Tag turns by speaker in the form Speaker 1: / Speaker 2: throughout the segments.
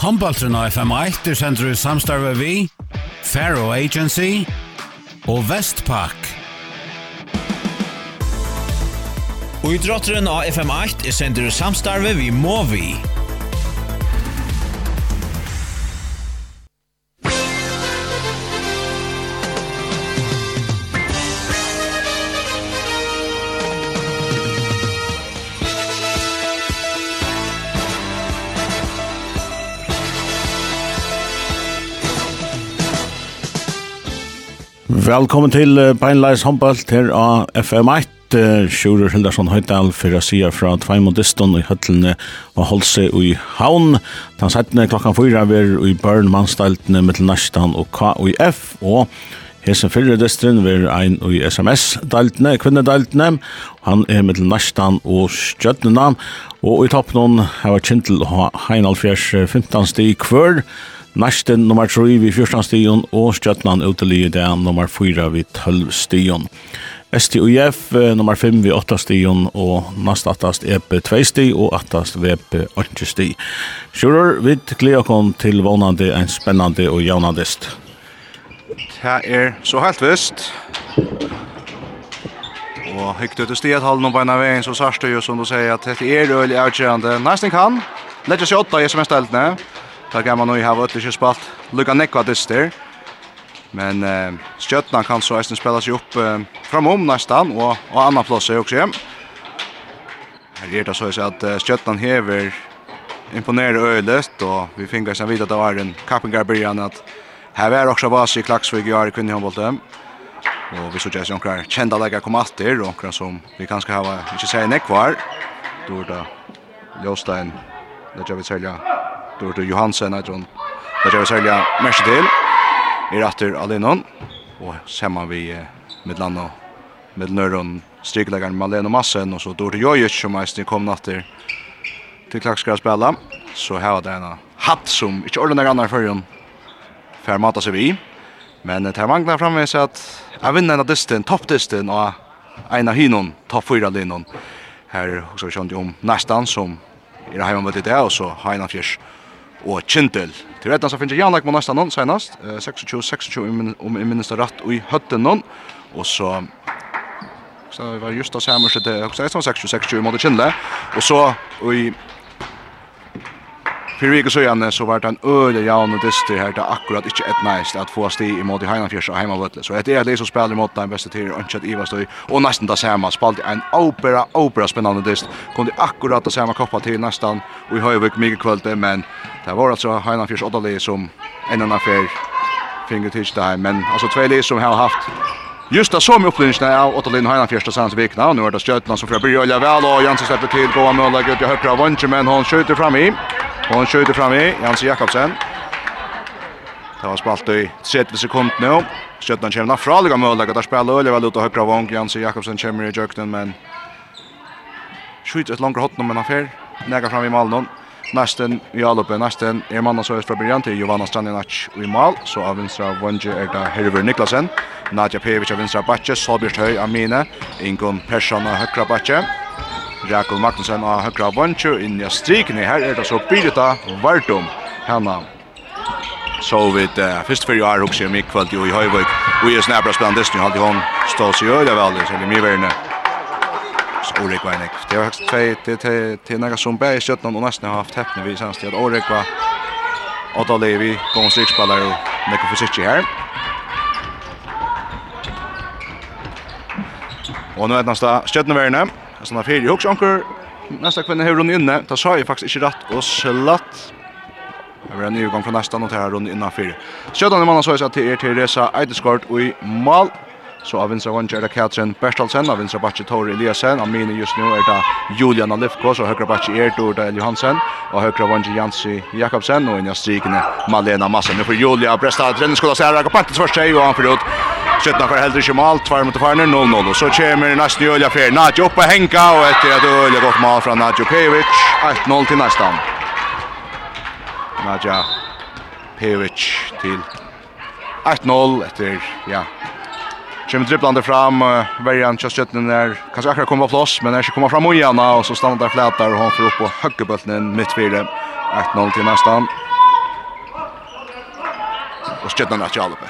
Speaker 1: Håndbaltren av FM1 er sender i samstarve vi, Faro Agency og Vestpak. Og i drotteren av FM8 er sender i samstarve vi Movi.
Speaker 2: Velkommen til Beinleis håndbalt her av FM1. Sjurur Hildarsson Høydal for å sige fra Tveimundistun i høllene og Holse i Havn. Den settene klokkan fyra ver i Børn mannstaltene mittel Næstan og KUF og hesen fyrir distrin er ein i SMS-daltene, kvinnedaltene. Han er mittel Næstan og Stjøtnena og i toppen hava Kintel og Heinalfjers 15 stig kvør. Og Næsten nummer 3 vid 14 stigen og Stjøtland utelige det nummer 4 vid 12 stigen. STUF nummer 5 vid 8 stigen og næst attast EP 2 stig og attast VP 8 stig. Sjurur, vi gleder oss til vånande en spennende og jaunandest.
Speaker 3: Det er så helt vist. Og høyt ut i stedet halden om beina veien, så sørste jo som du sier at det er øyelig avgjørende. Nesten kan. Legger seg åtta i sms-deltene. Ta man nu ha vart lite spalt. Lucka Nekva dyster. Men eh, Stjøtna kan så eisen spela seg opp eh, framom nästan og, og annan plass er også hjem. Her er det så at eh, Stjøtna hever imponerer øyeløst og vi finner seg vidt at det var en kappingar at her er også vas i Klaksvig i Ari kvinnehåndbollet. Og vi så ikke noen kjenda leger kom atter og noen som vi kanskje har ikke sier nekvar. Då er det Ljåstein, det er vi selger Dort er Johansen etter hun. Det er særlig mest til. I retter Alinon. Og sammen vi med Midland og Midlnøren striklegaren Malene Massen. Og så Dort er Jojic som eisen kom natter til klakskar spela. Så her var det en hatt som ikke ordentlig annar før Fær mata seg vi. Men det manglar framvis at jeg vinner en av distin, toppdistin, og en av hynon, topp fyra linon. Her, så vi kjent om nästan som er heimann vet det, og så har en av fjörs og Kintel. Til rettene så finner jeg Janlag med nesten noen senest. 26-26 om jeg minnes det rett i høtten noen. Og så så var just det samme skjedde. Jeg tror 26-26 måte Kintel. Og så i Fyrir vikur søgjane så var det en øyelig jaun og dyster her det akkurat ikke et næst at få sti i måte i og Heimavøtle. Så etter er det som spiller mot den beste tider, ønske at og nesten det samme spalte en opera, opera spennende dyst. Kom de akkurat det samme koppa til nesten, og i høyvik mye kvölde, men det var altså Heinanfjers åttali som enn enn affær finger til det her, men altså tvei som har haft Just det som upplevningarna av Otto Heinan första sanns vikna och nu är det Stjötland som får börja vel, och Jansson släpper till goa möjlighet ut i högra vänster men hon skjuter fram i Och han skjuter fram i Jansen Jakobsen. Det var spalt i 30 sekund nu. Skjøtten kommer fra alle gamle ødelegger. Der spiller Øle vel ut av høyre vong. Jansen Jakobsen kommer i jøkken, men skjuter et langere hot men han fer. Nega fram i malen. Nesten i alloppe, nesten er mannen så fra Brian til Jovanna Strandinac i mal, så av vinstra Vonje er da Herver Niklasen, Nadja Pevic av vinstra Batje, Solbjørst Høy av Mine, Ingun Persson av høyre Batje, Rekul Magnussen av høyre vantjer inn i strikene. Her er det så Birita Vardum. Hanna så vi det först för jag också mig kväll ju i Höjvik och jag snabbare spelar Disney, nu hun hon seg sig öde väl så det mer värne så Ulrik var enig. det var högst två til, til, några som bär i sjötten og nesten har haft häpne vi senest til at Ulrik var och då Levi kom sex spelare och Nico försiktig här Och nu är det nästa stöttnevärne. Alltså när Ferry hooks anker nästa kvinna hur hon inne. Ta sa jeg faktisk ikke rett og slatt. Det var en ny gang fra från nästa och här runt innan Ferry. Sjödan i mannen så jeg sa til er Teresa Eideskort og i mal. Så av vinstra vann er det Katrin Bertalsen, av vinstra bakke Tori Eliasen, av mine just nu er det Julian Alifkos, og høyre bakke Erdur Dahl Johansen, og høyre vann Jansi Jakobsen, og innan strikene Malena Massa. Nu får Julia Bresta, trennen skulle se her, og partens først seg, og han fyrir ut. Sjøttna for heldur ikke mal, tvær mot farner, 0-0, og så kommer nesten Julia fer, Nadja oppe henka, og etter at Julia gått mal fra Nadja Pejovic, 1-0 til nesten. Nadja Pejovic til 1-0 etter, ja, kommer dribblande fram uh, just jet den där kanske akkurat kommer plats men er ska komma fram och og och så stannar der flätar och han får upp på höggebulten midt fire, 1-0 till nästan och stöttarna att Jalpe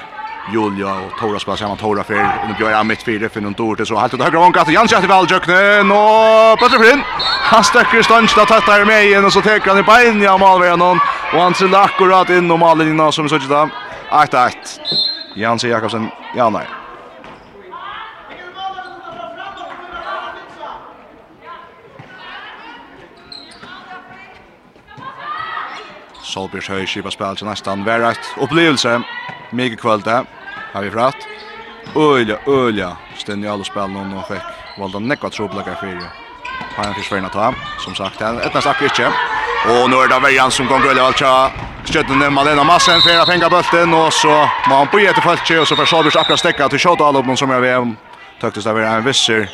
Speaker 3: Julia och Tora spelar samman Tora för och nu gör han mitt fyra för någon dårte så helt åt högra vånka Jan Jansson till Valjökne nå Petter Flynn han stöcker stans där tättar med igen och så tar han i bein ja Malvern någon och han ser akkurat in och Malvern som så där 8-8 Jansson Jakobsen ja nej Solbjørs høyskipa spil til nesten hver et opplevelse. Mye kvöld det, har vi fratt. Ølja, ølja, stendig alle spil nå og fikk valda nekva troblegger fyrir. Har han fyrir ta, som sagt, et nesten akkur ikke. Og nå er det verjan som gong grøyla alt skjøttene Malena Massen fyrir a fenga bølten, og så må han bøye etter fölkje, og så får Solbjørs akkurat stekka til Kjota alle Alubon som er ved. Tøktes det være en visser.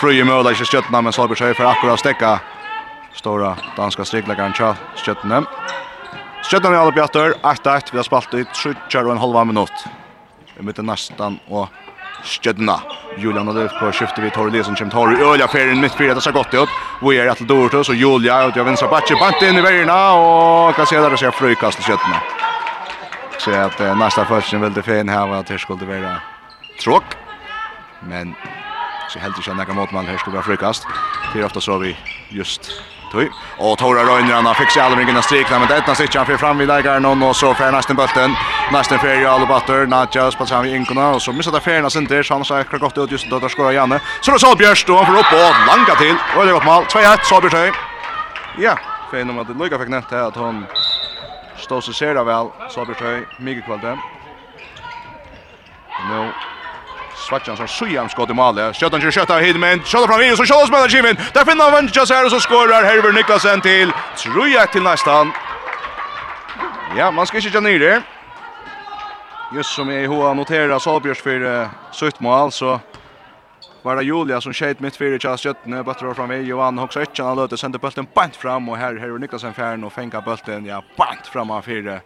Speaker 3: Frøye møla ikkje skjøttene men Solbjørs høy for akkurat stekka. Stora danska strikleggaren Kjøttene. Kjøttene. Stjøttan i alle bjatter, 8-8, vi har spalt i 3 og en halva minutt. Vi møter nesten og Stjøtna. Julian og løpt på skiftet vid Torre Lesen, kommer Torre Ølja ferien midt fire, det ser godt ut. Vi er etter Dortus, og Julia ut av venstre batje, bant inn i veirna, og kan se der og se frøykast til Stjøtna. Så at eh, Nastan førsten veldig fin her, at her skulle være tråk. Men så helt ikke nekka motmann her skulle være frøykast. Det er ofte så vi just Tøy. Og Tora Røyner han fikk seg alvringen av strikene, men det etna sikkert han fyrir fram i leikaren og så fer nesten bølten. Nesten fer alle batter, Nadja spalt seg i inkona, og så missar det ferien nesten til, så han har sagt godt ut just da der skora Janne. Så det er Salbjørst, og han får opp og langa til, og det er godt mal, 2-1, Solbjørst høy. Ja, fein om at Luka fikk nett her at hon stod seg sera vel, Solbjørst høy, mye kvalitet. Nå Svartjan som sujan skott i målet. Skjøtan kör skjøtta Hidman. Skjøtta fram in så skjøtta spelar Kimin. Där finner han Vanjas här och så skorar Herver Niklasen till. Troja till nästan. Ja, man ska inte känna det. Just som jag har noterat Salbjörns för uh, sitt mål så var det Julia som skjøt mitt fyra Charles Jötne bättre var i, Johan också ett han löter sände bulten bant fram och här Herver Niklasen färn och fänga bulten. ja bant fram av fyra.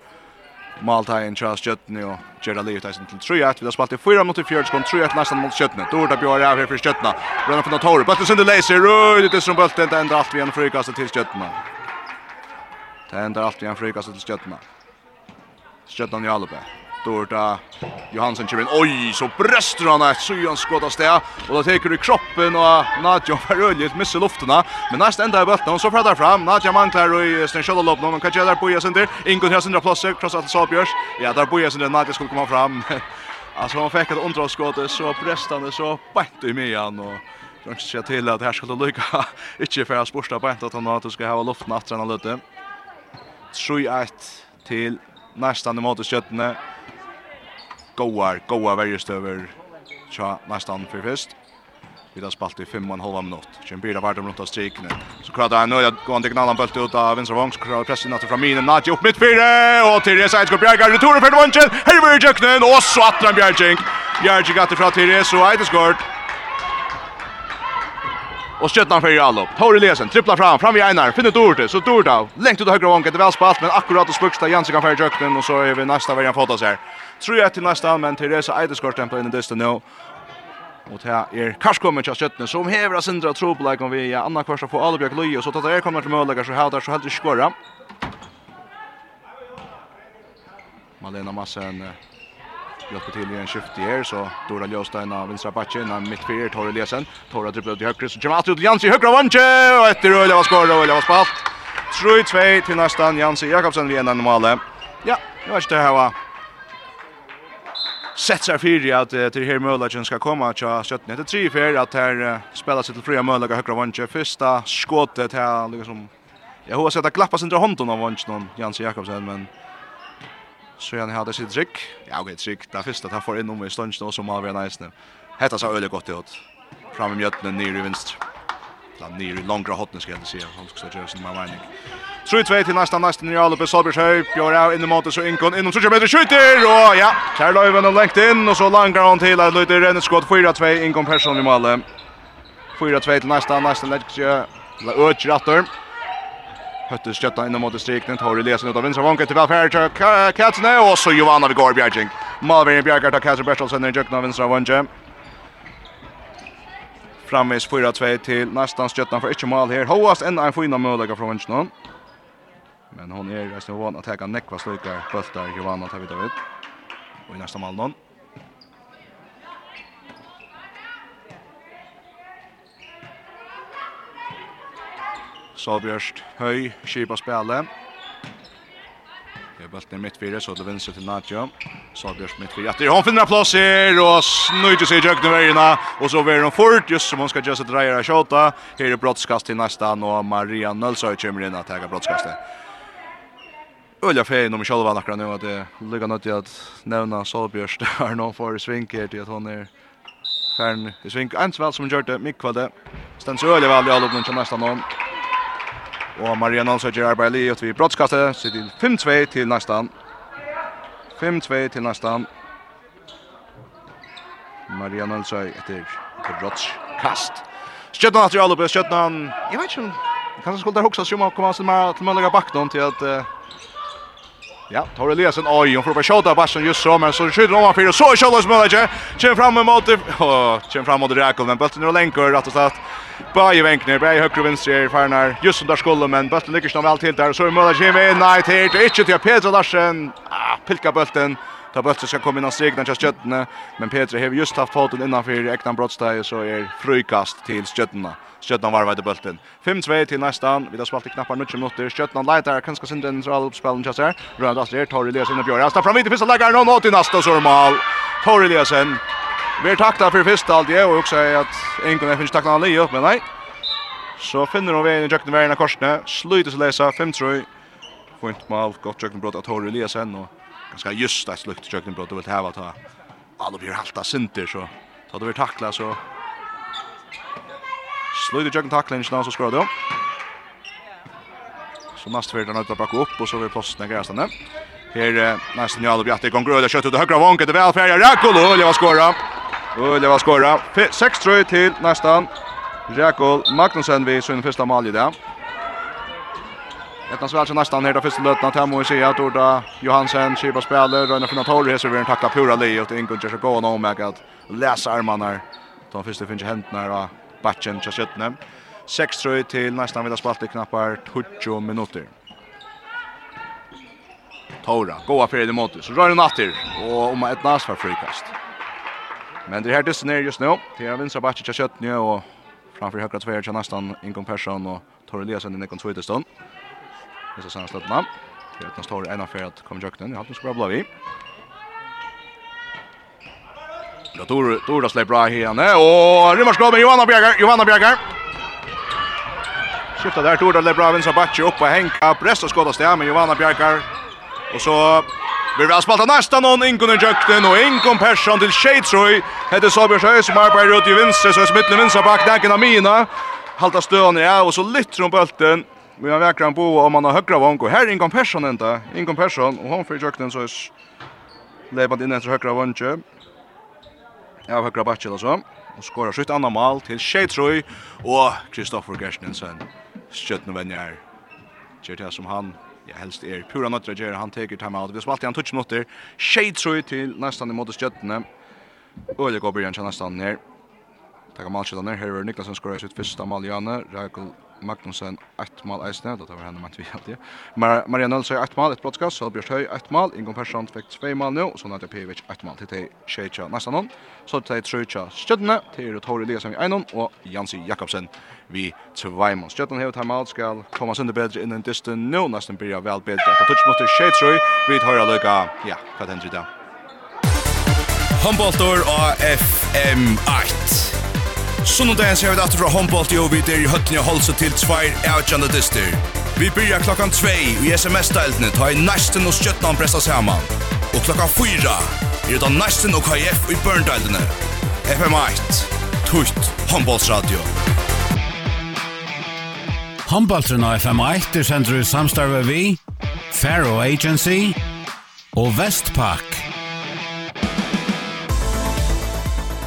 Speaker 3: Maltaien Charles Jötne och Gerda Leutaisen til 3-1. Vi har spalt i 4 mot 4 sekund, 3-1 nästan mot Jötne. Dorda Björn är här för Jötne. Bränna från Tori. Bulten sönder Leiser. Röjde till som bulten. Det ändrar alt vid en frikast til Jötne. Det ändrar alt vid en frikast til Jötne. Jötne i Alubä åter där Johansson kör in. Oj, så bröstar han ett syans skott av sted. Och då tar du kroppen och Nadja har öljigt missar luften Men näst ända i bulten så pratar fram. Nadja manklar och i sin kjölla lopp. Någon kan jag där på Jesen där. Ingun har sina platser. Krossar till Salbjörs. Ja, där på Jesen där Nadja skulle komma fram. Alltså hon fick ett underskott så bröstande så bänt i han och Jag se till att här skulle lycka. Inte för att sporta på att han att ska ha luften att träna lite. 3-1 till nästan emot skjøttene goar, goa verjestøver tja nästan för fest. Vi har spalt i 5 och en halv minut. Kjem bira vart runt av strikene. Så kradar han nöja gå till knallan bult ut av vänstra vång. Så kradar pressen natt från minen. Nadja upp mitt fyra. Och Therese Eidsgård Bjergar. Returen för vånchen. Herver i djöknen. Och så attran Bjergjink. Bjergjink att det fra Therese och Eidsgård. Och stötnar för Jallo. Tore Lesen tripplar fram, fram i Einar, finner Dorte, så Dorte längt ut högra vånken, det väl spalt men akkurat och spuksta Jansen kan färja jöknen och så är vi nästa värjan fotas här. Tror jag till nästa men Teresa Eideskor stämplar in i dysten nu. Och det här är Karskommen till stöttene som hever av sindra trobelag om vi är annan kvarsta på Alebjörk och Så tar det kommer till mødelager så här där så helt i skåra. Malena Massen Hjälper till i en skift här så Dora Ljöstein av vänstra backen när mitt fyra tar Lesen, tar att ut i höger så kommer Atle Jansson i högra vantje, och efter Öle var skor och Öle var spalt. 3-2 till nästan Jansi Jakobsen vid ändan normale. Ja, nu är det här va. Sätts här fyra att til här Møllagen ska komma att 17 3 4 att här spela seg til fria Mölaga högra vantje, första skottet här liksom Jag hoppas att det klappas inte hånden av vanchen Jansi Jakobsen men Så han hade sitt trick. Ja, okej, trick. Där första tar för in om i stunchen och så mal vi nice nu. Hetta så öle gott ut. Fram i mjötten ner i vänster. Plan ner i långra hotten ska jag säga. Han ska göra sin marvning. 3-2 till nästa nästa nya Alpe Solbergs höj. Björn in the målet så Inkon inom 20 meter skjuter och ja, Kärlöven har längt in och så langar han till att lite renskott 4-2 Inkon person i målet. 4-2 till nästa nästa läge. La ökjer attor. Hötte stötta in mot striken, tar det lesen ut av vänstra vanket till välfärd till Katsne. Och så Johanna vid Gård Bjerging. Malvin Bjergar tar Katsne Bertelsen i jökna vänstra vanket. Framvis 4-2 till nästan stöttan för inte mål här. Hoast en en fina möjlighet från vänstern. Men hon är resten van att täcka Nekva slukar bultar Johanna tar vidare ut. Och i nästa mål någon. Så Bjørst Høy skipa spelet. Det er bulten mitt fire, så det vinser til Nadjo. Så Bjørst midtfire etter. hun finner plass her, og snøyter seg i jøkken veierne. Og så vejer hun fort, just som hun skal gjøre seg dreier av kjøta. Her er brottskast til neste, og Maria Nølsøy kommer inn og teker brottskastet. Ölja fein nummer själva nakra nu att det ligger något i att nämna Solbjörst har någon för svink här till att hon är färn i svink. Ens väl som gjort det, mycket Stens det. Ständs ölja väl i all upp nästan någon. Og Maria Hansson gjør arbeid li ut vid brottskastet, så det 5-2 til nästan. 5-2 til nästan. Maria Hansson etter, etter brottskast. Skjøtna at du alle på, han, jeg vet ikke om, kanskje skulle der hoksa å komme hans til Mønlega Bakton til at, Uh, ja, tar det lesen. Oj, hon får bare skjøtta Barsen just så, men så skjøtter han fyrir, så er Kjallars Mønlega, Kör fram mot, åh, kör fram mot Rekov, men bøtten är länkor rätt och slett, Bara vänkner, bara höger och vänster i Farnar. Just som där skulle men bollen lyckas nog väl till där så är Möller Jimmy in nej till det inte till Pedro Larsen. Ah, pilka bollen. Ta bollen ska komma innan segna till sköttene, men Pedro har just haft foten innanför egna brottsteg så är frukast till sköttena. Sköttena var vid bollen. 5-2 till nästan. Vi har spalt i knappar 90 minuter. Sköttena lightar kanske sin central uppspelen just här. Röndas där Tor Eliasen in i Björn. Alltså fram vid pissa lägger någon nå i nästa så mål. Tor Eliasen Vi tacklar för först allt det och också att en kunde finns tackla han upp men nej. Så finner hon vägen i jökten vägen av korsne. Slutar sig läsa 5-3. Point inte mål gott jökten brott att Torre Eliasen och ganska just ett slukt jökten brott och vill häva ta. Alla blir halta sinter så tar du vi tackla så Slutar jökten tacklingen så skrar det. Så nästa fyrir han att backa upp och så vill plåsten gräsa den. Här nästan Jalobjatti går gröda kjøtt ut högra vånket väl färja Rakolo och jag skora. Ulje var skåra. 6-3 till nästan. Rekol Magnussen vid sin första mål i det. Ettan svär sig nästan här då första lötna vi Moe Sia, Torda Johansen, Kiba spelar, Röjna från Torre, här så vi en tackla pura li och Ingun Jersey gå om med att läsa armarna. De första finns ju häntna då batchen till sköttne. 6-3 till nästan vid att i knappar 20 minuter. Tora, goa fyrir i måte, så rör hun atter, og om et nas var frikast. Men det här dysten är just nu. Det är vinstra backen till Köttnö och framför högra tvär till nästan Ingon Persson och Torre Eliasen i Nikon Twittestånd. Det är så sen slutna. Det är att de står ena för att komma jökten. Jag har inte bra vi. Ja, Tor, Tor då släpper bra här nu. Och rymmar skrubb med Johanna Bjergar. Johanna Bjergar. Skiftar där. Tor då släpper bra vinstra backen upp och hänka. Presta skottas där med Johanna Bjergar. Och så Vi har spalt nästa någon Ingon i jökten och Ingon Persson till Shaitroy. Hette Sabjörn Sjö som arbetar ut i vinster så är i vinster bak däcken kan Mina. Halta stöna ja och så lytter hon bulten. Vi har väkran på om man har högra vång och här Ingon Persson inte. Ingon Persson och hon för jökten så är lepat in efter högra vång. Ja, högra backen alltså. Och skorar sitt andra mål till Shaitroy och Kristoffer Gersnensen. Skjutna vänjer. Kjørt her som han ja, helst er pura nøttra gjør, han teker timeout. Vi spalt i touch 20 minutter, shade trøy til nesten imot stjøttene. det går byrjan til nesten her. Takk om alt skjøttene, her er Niklasen skåret sitt første mål i Janne, Rakel Magnussen ett mål eisne, då tar vi henne ment vi alltid. Mar Maria Nilsson ett mål, ett brottskast, så Björn Höj ett mål, Ingon Persson fick två mål nu, och så Nadja Pevic ett mål till dig Tjeja nästa någon. Så till dig Tjeja till Tori Eliasson i en och Jansi Jakobsen vi två mål. Stjödne har ett mål, ska komma sönder bättre in en distan nu, nästan blir väl bättre. Att touch mot Tjeja, vi tar höra lucka. Ja, vad händer det?
Speaker 4: Humboldt och FM 8. Sunnundagen ser vi datter fra håndbolt i Ovid er i høttene og holse til tvær avgjørende dyster. Vi byrjar klokkan 2 i SMS-deltene ta i næsten og skjøttene pressa saman. Og klokkan 4 er det næsten og KF i børndeltene. FM1, tutt håndboltsradio.
Speaker 1: Håndboltren av FM1 er sender i samstarve vi, Faro Agency og Vestpak.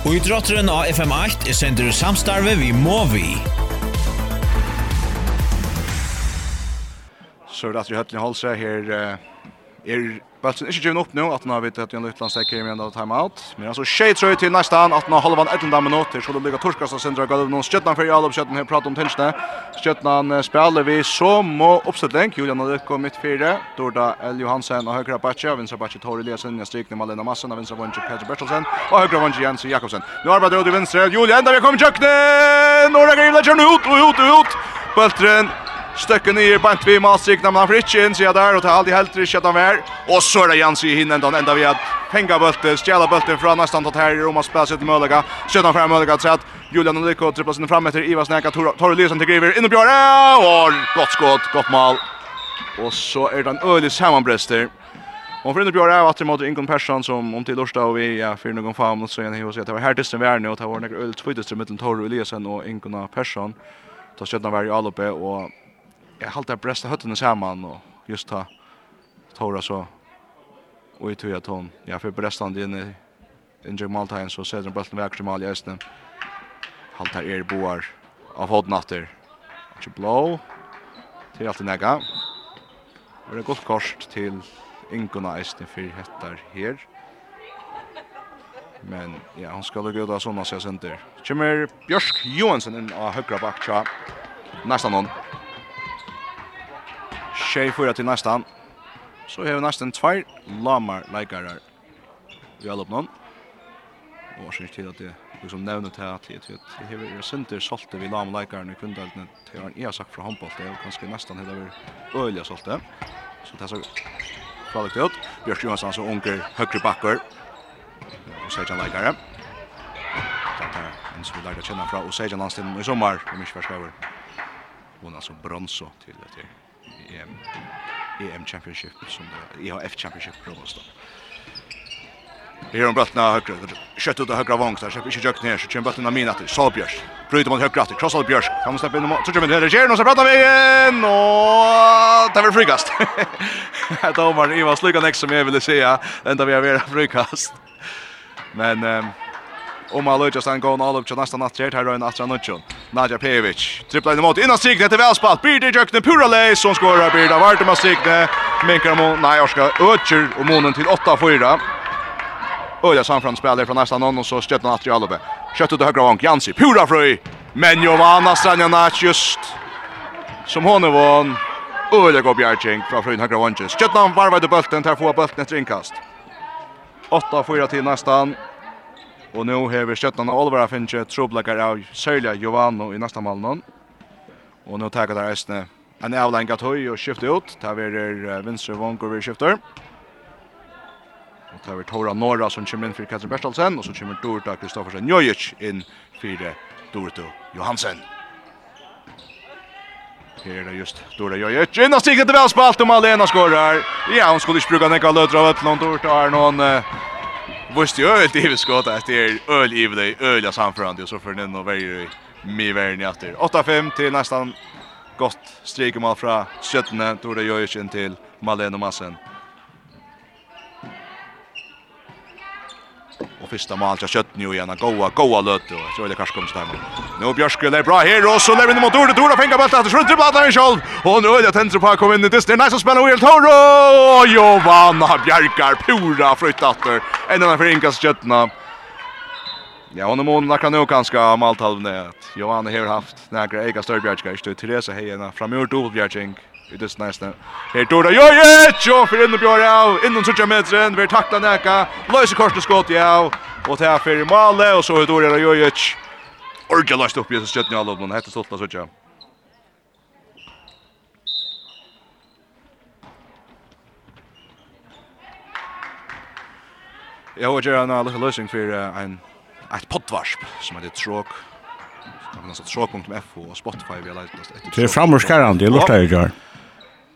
Speaker 5: Og i drotteren av FM8 er sender samstarve vi må vi.
Speaker 3: Så det at vi høytlig holdt seg her er Bølsen ikke givende opp nå, at han har vidt at Jan Lutland stekker i en av timeout. Men altså tjej trøy til neste an, at han har halvan 11 minutter, så det ligger torskast av Sindra Gulv. Nå skjøttene for alle skjøttene her prater om tinsene. Skjøttene spiller vi som må oppsetting. Julian Adekko midt fire, Dorda L. Johansen og høyre Batje, vinstre Batje Tori Liasen, jeg strykne Malena Massen, og vinstre Vondje Peter Bertelsen, og høyre Vondje Jens Jakobsen. Nå arbeider du vinstre, Julian, der vi kommer i kjøkkenen! Norra Grivla kjører ut, og ut, og ut! Bøltren stöcken ner bant vi Masik när man Fritchen så där och tar aldrig helt rätt att han är. Och så är det Jans i hinnan då ända vi att penga bulten, stjäla bulten från nästan tot här i Roma spelar sig till möjliga. Skjuter fram möjliga så att Julian Ulrich tripplar sig fram efter Ivas näka tar Lysen till Griver in och Björn och gott skott, gott mål. Och så är det en ölig sammanbrester. Hon får inte björa av att mot Ingon Persson som om till Lorsta och vi är för någon fam så en så att det var här tills värne nu och det var några öl tvåtest mellan Torre Eliasen och Ingon Persson. Då sköt han var i och jag hållt att brösta hötterna samman och just ta tåra så och i tog jag ton. Ja, för bröstan in i Injek Maltajen så sätter den bulten väg till i Östen. Halt er boar av hodnatter. Inte blå. Till allt näga. Och det gott kort till Ingona Östen för hettar här. Men ja, hon ska lägga ut av sådana sig center. Kommer Björsk Johansson in av högra back. Nästan någon. Tjej fyra till nästan. Så har vi nästan två lamar läggare. Vi har upp någon. Och syns till att det liksom nämner till att det det har ju center salte vi lamar läggare i kundalten. Det har en jag sagt från handboll det är kanske nästan hela vi ölja salte. Så det så produkt ut. Björk Johansson så onkel högre backer. Och så han läggare. Han skulle lägga känna fra och säga landstiden i sommar om inte förskriver. Hon har så brons till det. till EM, EM Championship, som det EHF Championship prövas då. Vi har en Brattna högra, kött ut av högra vångs där, släpper inte jökt ner, så kör Brattna mina till Salbjörs. Bryter mot högra, cross av Björs, kan man släppa in mot, så kör man höger, Gern och så Brattna vägen, och det är väl frikast. Det tar Omar, Ivan Sluganek som jag ville säga, ända vi har varit frikast. Men... Um, Og man løyder stein gående all upp till nästa natt Här her er en atra nødtjon. Nadja Pejevic, trippla in i innan Signe till välspalt. Birde Jökne. pura lei, som skorar. Birde, Vartum av strikne, minkar Nej, nei, Orska, Øtjer och månen till 8-4. Öja samfram spelar från nästa någon och så stjøtna natt i alloppe. Kjøttet högra høyre vank, Jansi, pura frøy, men Jovana Stranjanac just, som hånden vann, Öja går från fra frøyn høyre vanken. Stjøtna varvade bølten, ter få bulten ett inkast. 8-4 till nästan. Og nå har vi støttene Olvera finnet troblekker av Sølja Jovano i neste målen. Og nå tar der Østene en avlenga tøy og skifter ut. Der er Vinstre Vongur vi skifter. Og der er Tora Nora som kommer inn for Katrin Bertelsen. Og så kommer Dorta Kristoffersen Njojic inn for Dorto Johansen. Her er det just Dora Jojic. Innan stikker til velspalt om Alena skårer. Ja, hun skulle ikke bruke nekka løtra av Øtland. Dorta er noen... Uh, Vist ju öl det vi skott att det är öl i det öliga samförande och så för den och varje mi värn efter. 8-5 till nästan gott strikemål från Sjötne då det gör ju till Malen Massen. Och första mål jag kött nu igen. Goa, goa löte. Och så är det kanske kommer stämma. Nu Björskul är bra här och så lämnar det mot Ordet. Tora fänga bollen att skjuta bulten i skjold. Och nu är det Tendro på kommer in i distan. Nice att spela Will Toro. Och Giovanna Björkar pura flyttatter. En av förinkas köttna. Ja, hon är nog kan nog ganska malt halvnät. Johanna har haft några egna störbjärkar. Therese Hejena framur dubbelbjärking i det nästa. Här tog det. Jo, jo, jo, för inne björ av. Innan sucha metren, vi tacklar näka. Löse korset skott, ja. Och där för Male och så då det jo, jo. Orge last upp i så stöttna all uppnån. Hette stolt sucha. Jag har gjort en liten lösning för en ett poddvarsp som heter Tråk Det kan sätta tråk.f och Spotify vi har lagt
Speaker 2: ett. Det är framorskärande, det låter jag gör.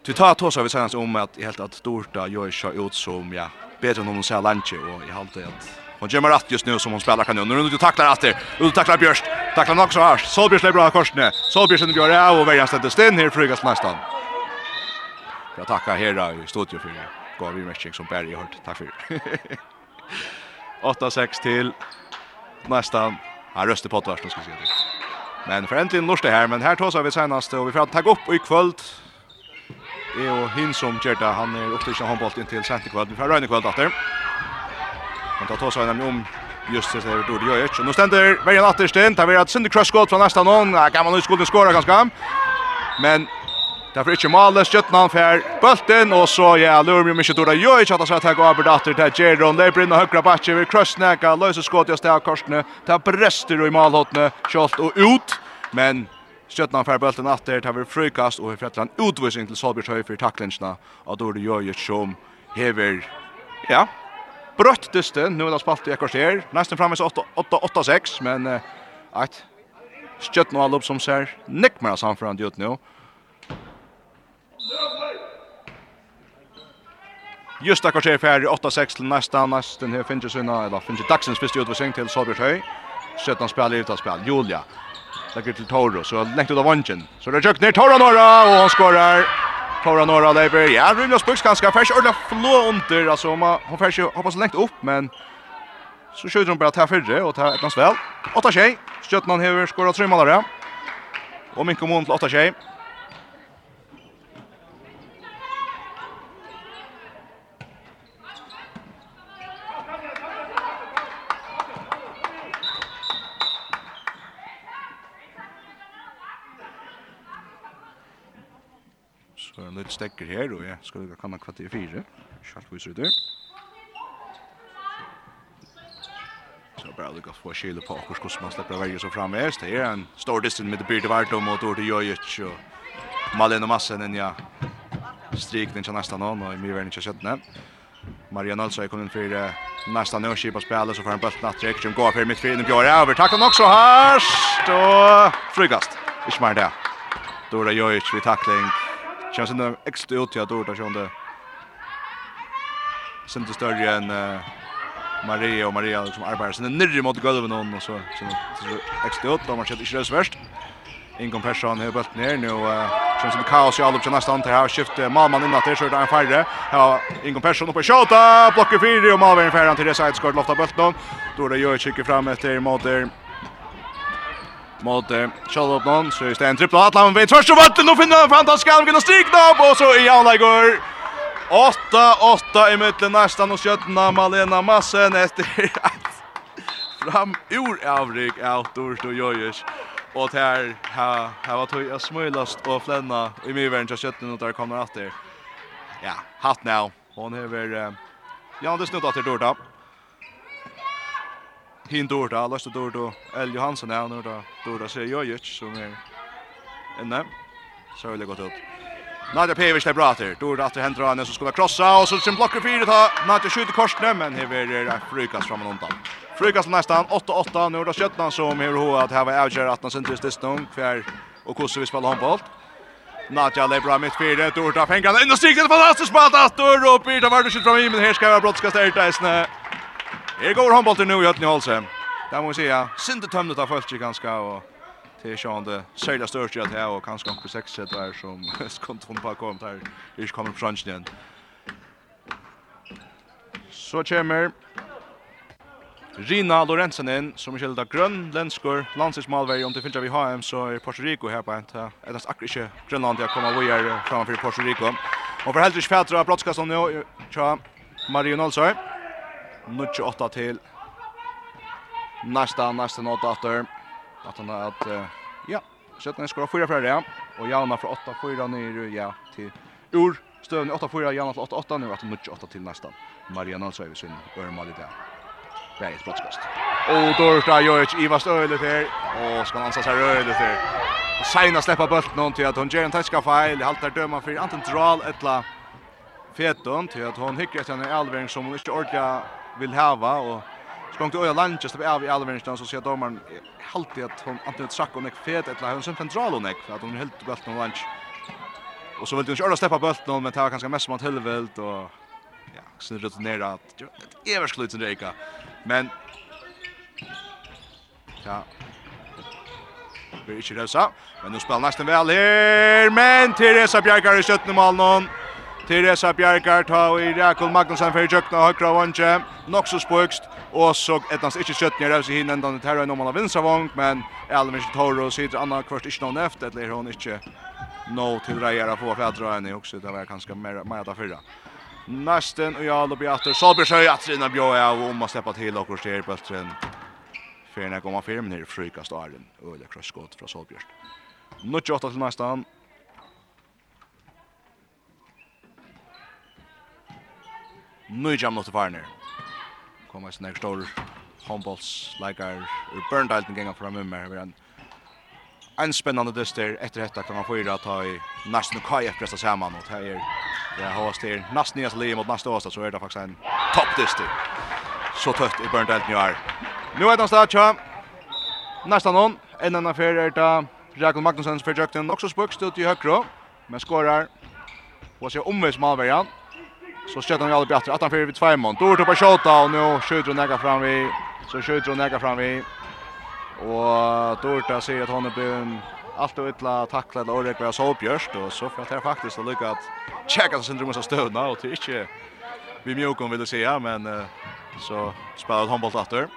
Speaker 3: Du tar tås av vi senast om att jag helt att Dorta gör sig ut som ja, bättre än hon säger Lanche och i håller att hon gör rätt just nu som hon spelar kanon. Nu du tacklar rätt där. Du tacklar Björst. Tacklar nog så här. Solbjörst är bra korsne. Solbjörst gör det och värjan ställer sten här frugas nästan. Jag tackar här i studio för det. Gav vi matching som Berg har Tack för. 8-6 till nästan. Han röstar på att varsna ska se det. Men för äntligen det här, men här tar vi senast och vi får ta upp i kvöld er og hin som gjør det. Han er oppe av håndbolt inn til sent i kveld. Vi får røyne kveld datter. Men da tar seg nemlig om just det der Dodi Jojic. Og nå stender Verjan atterst inn. Det blir et syndig crossgått fra nesten noen. Ja, kan man ut skolen skåre ganske. Men Därför inte Males Jötnan för bulten och så ja Lurum ju mycket dåra ju inte att så att ta över datter till Jeron där brinner högra backen vid Krösnäka löser skott just där Korsne ta bröster i målhotne skott och ut men Stjøtna fer bulten atter, tar vi frykast og fjallan utvisning til Solbjørg Høy for tacklingarna. Og då det gör ju som hever ja. Brött dyste, nu det spalt i ekors her. Nästan framme 8-8-6, men att ett stjøtna all upp som ser nick mer samför ut nu. Just akkurat er ferdig 8-6 til nästa, nästan her finnes jo sinna, eller finnes jo dagsens første utvisning til Solbjørg Høy. Stjøtna spiller i utavspill, Julia. Lägger till Toro så längt ut av vungen. Så det är jökt ner Toro Norra och han skorar. Toro Norra lever. Ja, Rune Spux ganska färs ordla flå under alltså om hon färs ju hoppas längt upp men så skjuter hon bara ta förre och ta ett väl. Åtta tjej. Stjärnan har skorat tre mål där. Och kommun till åtta tjej. Så en litt stekker her, og jeg skal lukka kanna kvartier fire. Kjalt viser det. Så jeg bare lukka få kjile på akkur hvordan man slipper å velge som framvest. Det er en stor distin med mitt Birte Vartom og Dorte Jojic og Malin og Massen enn ja strik den til nästa någon och i verden inte sjöttne. Marian Alsa kom in för nästa nu skipa spelet så får han bulten att direkt som går för mitt fyra Bjørn, over Tack honom också här. Då frugast. Ich meine det. Dora Jojic vid tackling. Känns inte extra ut jag då där som det. Sen det större än Maria och Maria som arbetar sen nere mot golvet och så så extra ut då man känner inte det så värst. Ingen person har bult ner nu och känns det kaos i allt på nästa ant här skift Malman in till så där en färre. Ja, ingen person uppe skjuta blockar fyra och Malvin färran till det side skott lofta bulten. Då det gör kicker fram efter mot mot Kjallopnon, så är det en trippel, att ved tvers första vatten, och finna fantastisk, han och å strikne och så i Javnleikor. 8-8 i mitten nästan och skötna Malena Massen efter fram ur avrik av då och Jojers. Och här, här, här var tog jag smöjlast och flänna i mig värn så skötna och där kommer att det. Ja, hatt now. Hon har väl... Ja, det snuttar till Dorda hin Dorda, Lars Dorda, El Johansson är nu då. Dorda ser Jojic som är inne. Så har det gått ut. Nadja Pevic där bra där. Dorda att händer han som skulle krossa och så sen blocker fyra ta. Nadja skjuter korsnä men här är det Frukas fram och undan. Frukas nästan 8-8 nu då Köttan som hur ho att här var Alger att han syntes det stund kvar och hur vi spelar handboll. Nadja lägger bra mitt fyra, Dorda fänger in och stiger fantastiskt på att Dorda och Peter var det skjuter fram i men här ska vara brottskast där i Här går handbollen nu i Ötni Holse. Där måste jag synte tömnet av Fölkje ganska och till det sälja störst att här och kanske på sex sätt där som skontron på kommer här. Ich kommer från igen. Så kommer Rina Lorentzen in som är skilda grönländskor landslagsmålvärj om det fyllt vi HM så är Puerto Rico här på ett ett akkurat inte Grönland jag kommer vi är framför Puerto Rico. Och för helt rätt färdra brottskastan nu tja Mario Nolsson. 98 til. Nästa nästa nåt åter. Att han att ja, Sjötna skora fyra för det och Jana från 8-4 ner ja till Ur stöden 8-4 Jana till 8-8 nu att 8 till nästa. Mariana alltså är sin örmal i det. Det är ett brottskast. Och Dorta Jojic Ivas Ölet här och ska ansa sig Ölet här. Och Saina släppa bollen någon till att hon ger en taska fel. Haltar döma för antingen Dral etla Feton till att hon hickar sen en Alvering som hon inte orkar vill hava och skångt öja lunch just av i Alvinstein så ser domaren alltid att hon antingen track och nekfet eller hon som central och nek för att hon helt gott någon lunch. Och så vill hon köra steppa bult någon men tar kanske mest mot helvelt och ja, sen ut ner att det är väl reka. Men ja, blir ikke så. Men nu spelar nästan väl här. Men Teresa Bjarkar i 17. någon. Teresa Bjarkar ta i Rakul Magnusson för jökna högra vånche. Noxo spökst och så ettans inte kött ner av sig hinna den det när man har vinsa vång men Elvis Toro sitter andra kvart inte någon efter eller hon inte no till rejära på för att dra henne också det var ganska mer mer där förra. Nästen och Jarl då blir åter Salberg att sina bjöa och om å släppa till och korser på sen. Fyrna kommer fem ner frukast Arden. det krosskott från Salberg. Nu 28 till nästan. Nu Nøyja minutter farner. Kommer en snakk stor håndbollsleikar ur Burndial den gengen framme med her. En, en spennende dyster efter detta kan man få gjøre ta i nästan kaj efter dette sammen. Og her det har hos til nesten nyeste liv mot nästa år så är det faktiskt en topp toppdyster. Så tött i Burndial nu är. Nu är det en stad, tja. Nästan någon. En annan affär är det Jakob Magnusson för Jökten också spux ut i högra. Men skorar. Och så omvis Malbergan. Så skjuter han ju aldrig bättre. Att han fyrer vid Tvejmon. Dår tar på tjata och nu skjuter hon näka fram vi. Så skjuter hon näka fram vid. Och Dorta ser att hon är blivit allt och ytla tackla eller årek vad så björst och så för att det faktiskt att lycka att checka sig syndromet så stövna och det är inte vi mjukon ville säga men så spelar handboll åter.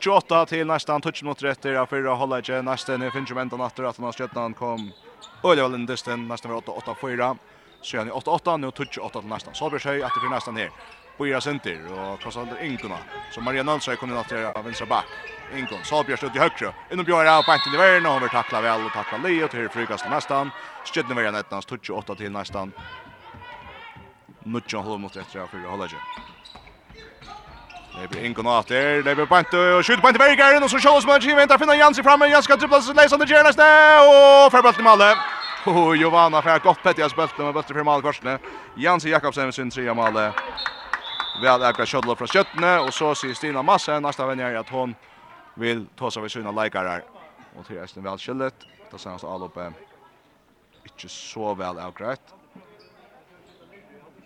Speaker 3: 28 till nästan touch mot rätter av förra hållet nästan finns ju väntan åter att när han kom Ölevallen nästan var 8 8 4 Så han i 8-8, nu touch 8 till nästan. Så blir sig att det blir nästan här. Boira center och Kasander Inkona. Så Maria Nalsøy kommer att göra av vänstra back. Ingun, Salbjörn stöd i högre. Inom Björn är på inte i världen och hon vill tackla väl och tackla Leo till frukast frikast nästan. Stödde värjan ettans touch 8 till nästan. Nutjan håller mot ett av fyra håller. Det blir Ingun åter, det blir Bant och skjuter Bant Berger och så Charles Munch väntar finna Jansi framme. Jansi ska dribbla sig läsande Jernas Gernas. och förbult i målet. Och Giovanna får gott pett i spelten med bulten för mål korsne. Jansen Jakobsen med sin tredje mål. Väl ägda shuttle från Skötne och så ser Stina Massa nästa vän att hon vill ta sig vid sina likear Och till resten väl skillet. Det syns all uppe. Inte så väl avgrätt.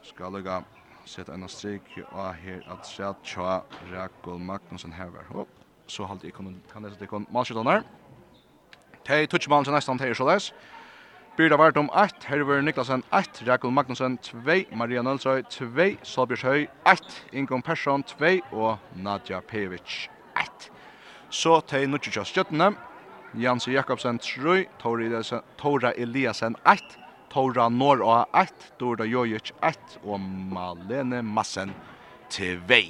Speaker 3: Ska lägga sätta en strik och här att sätta Cha Rakol Magnusson här var. Så halt ikon kan det så det kon matchen där. Tei touch man nästan tei så läs. Byrda vart om 8, Herver Niklasen 8, Rakel Magnussen 2, Maria Nølsøy 2, Solbjørs Høy 8, Ingon Persson 2 og Nadja Pevic 1. Så til Nutsjø Stjøttene, Jansi Jakobsen 3, Tora Eliasen 1, Tora Norra 1, Dorda Jojic 1 og Malene Massen 2.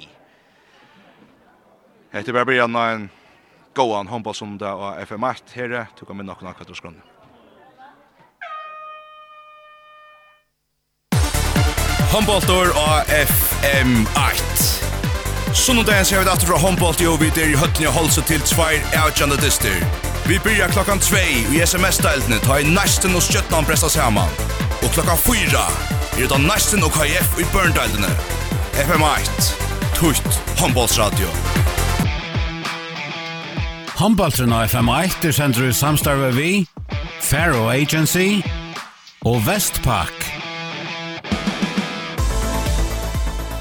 Speaker 3: Hette bare blir en gåan håndball som det og FM1 her, tog kan minne nok nok kvart og.
Speaker 4: Homboltor og FM8. Sunnundagen ser vi datter fra Humboldt i Ovid er i høttene holdt seg til tvær avgjande dyster. Vi byrjar klokkan 2 i SMS-deltene ta i næsten og skjøttene presta saman. Og klokkan 4 er det næsten og KF i børndeltene. FM8, tutt Homboltsradio.
Speaker 1: Homboltren og FM8 er sendt i samstarve vi, Faro Agency og Vestpak.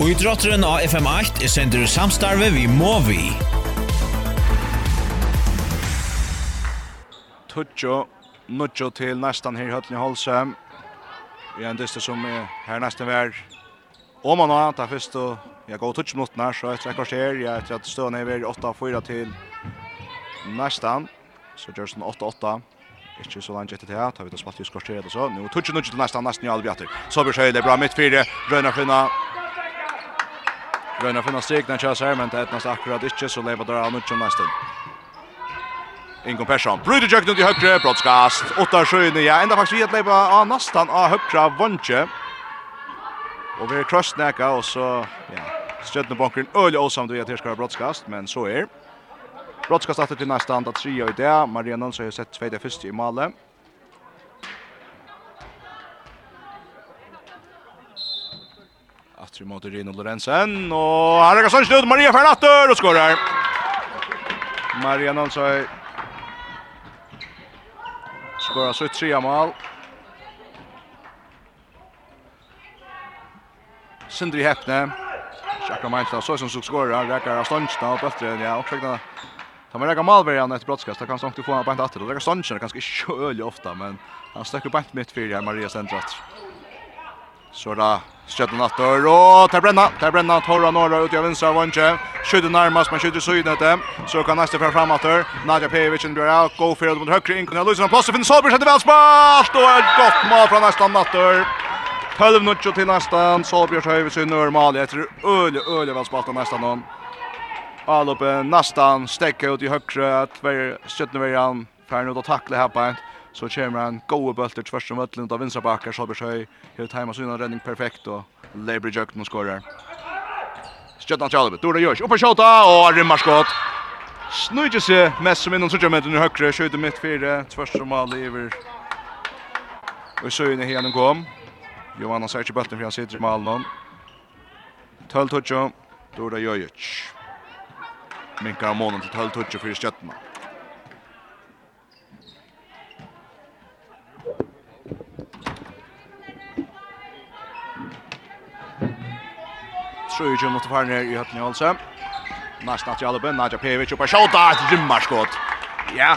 Speaker 5: Og i drotteren av FM8 er sender samstarve vi må
Speaker 3: vi. Tutsjo, nutsjo til nästan her i Høtlen i Holsheim. Vi er en dyster som er her nesten vær. Og man har, ta først og jeg går tutsjo mot her, så etter et kvarter, jeg etter at stående er 8-4 til nästan. Så gjør det 8-8. Ikke så langt etter det tar vi til spalt i skorsteret og så. Nå tutsjo nutsjo til nästan, nesten i alle bjatter. Så blir det bra midt fire, Røyna Skynna, Røyna finna stigna kjøs her, men det etnast akkurat ikke, så lever der av nutjen nesten. Ingon Persson, bryter jøkken ut i högre, brottskast, 8-7, ja, enda faktiskt vi att leva av nästan av høyre vantje. Och vi är krossnäka, och så, ja, stjøtnebunkeren øyelig åsamt vi att det ska ha brottskast, men så är. Brottskast att till nästan, att tria i det, Maria Nonsøy har sett tveit först i Male. Matcher mot Rino Lorenzen, Og her er Gassan Stud, Maria Fernatter og skårer. Maria Nonsøy skårer sitt tre mål. Sindri Hepne. Kjærka Mainstad, så som som skårer. Rekar av Ståndsen og Bøtteren. Ja, oppsøkna. Ta med Rekar Malberg etter brottskast. Da kan Stånd få han bænt atter. Rekar Ståndsen er ganske kjølig ofta, men han stekker bænt mitt fyrir her Maria Stendrat. Så da det Stjøtten Attor, og til Brenna, til Brenna, Torra Norra ut i Avinsa av Vondje, skjøter nærmest, men skjøtter syden etter, så kan neste fra frem Attor, Nadja Pevicen blir av, gå fyrir mot høyre, inn kunne løse en plass, og finner Solberg setter velspalt, og et godt mål fra neste Attor. 12-0 til neste, Solberg høyre sin normal, etter øle, øle velspalt av neste noen. Alloppe, nesten, stekker ut i høyre, tver, stjøttene verjan, ferdig ut å takle her på en så kommer han gode bølter tvers om ötlen av vinstra backar så besøy hur tajma sin redning perfekt og Leibri Jökten og skorar. Stjärnan Chalbe, då det görs. Upp och skjuta och rymmar skott. Snurrar sig mest som inom så kommer den högra skjuter mitt fyra tvers om all över. Och så inne igen kom. Johanna ser ikke bølten, for han sitter i malen. 12 touch. Dora det Minkar av månen till 12 touch för stjärnan. tror ju mot Farner i hötten alltså. Nästa att Jalben, Nadja Pevic och bara skjuta ett rymmarskott. Ja.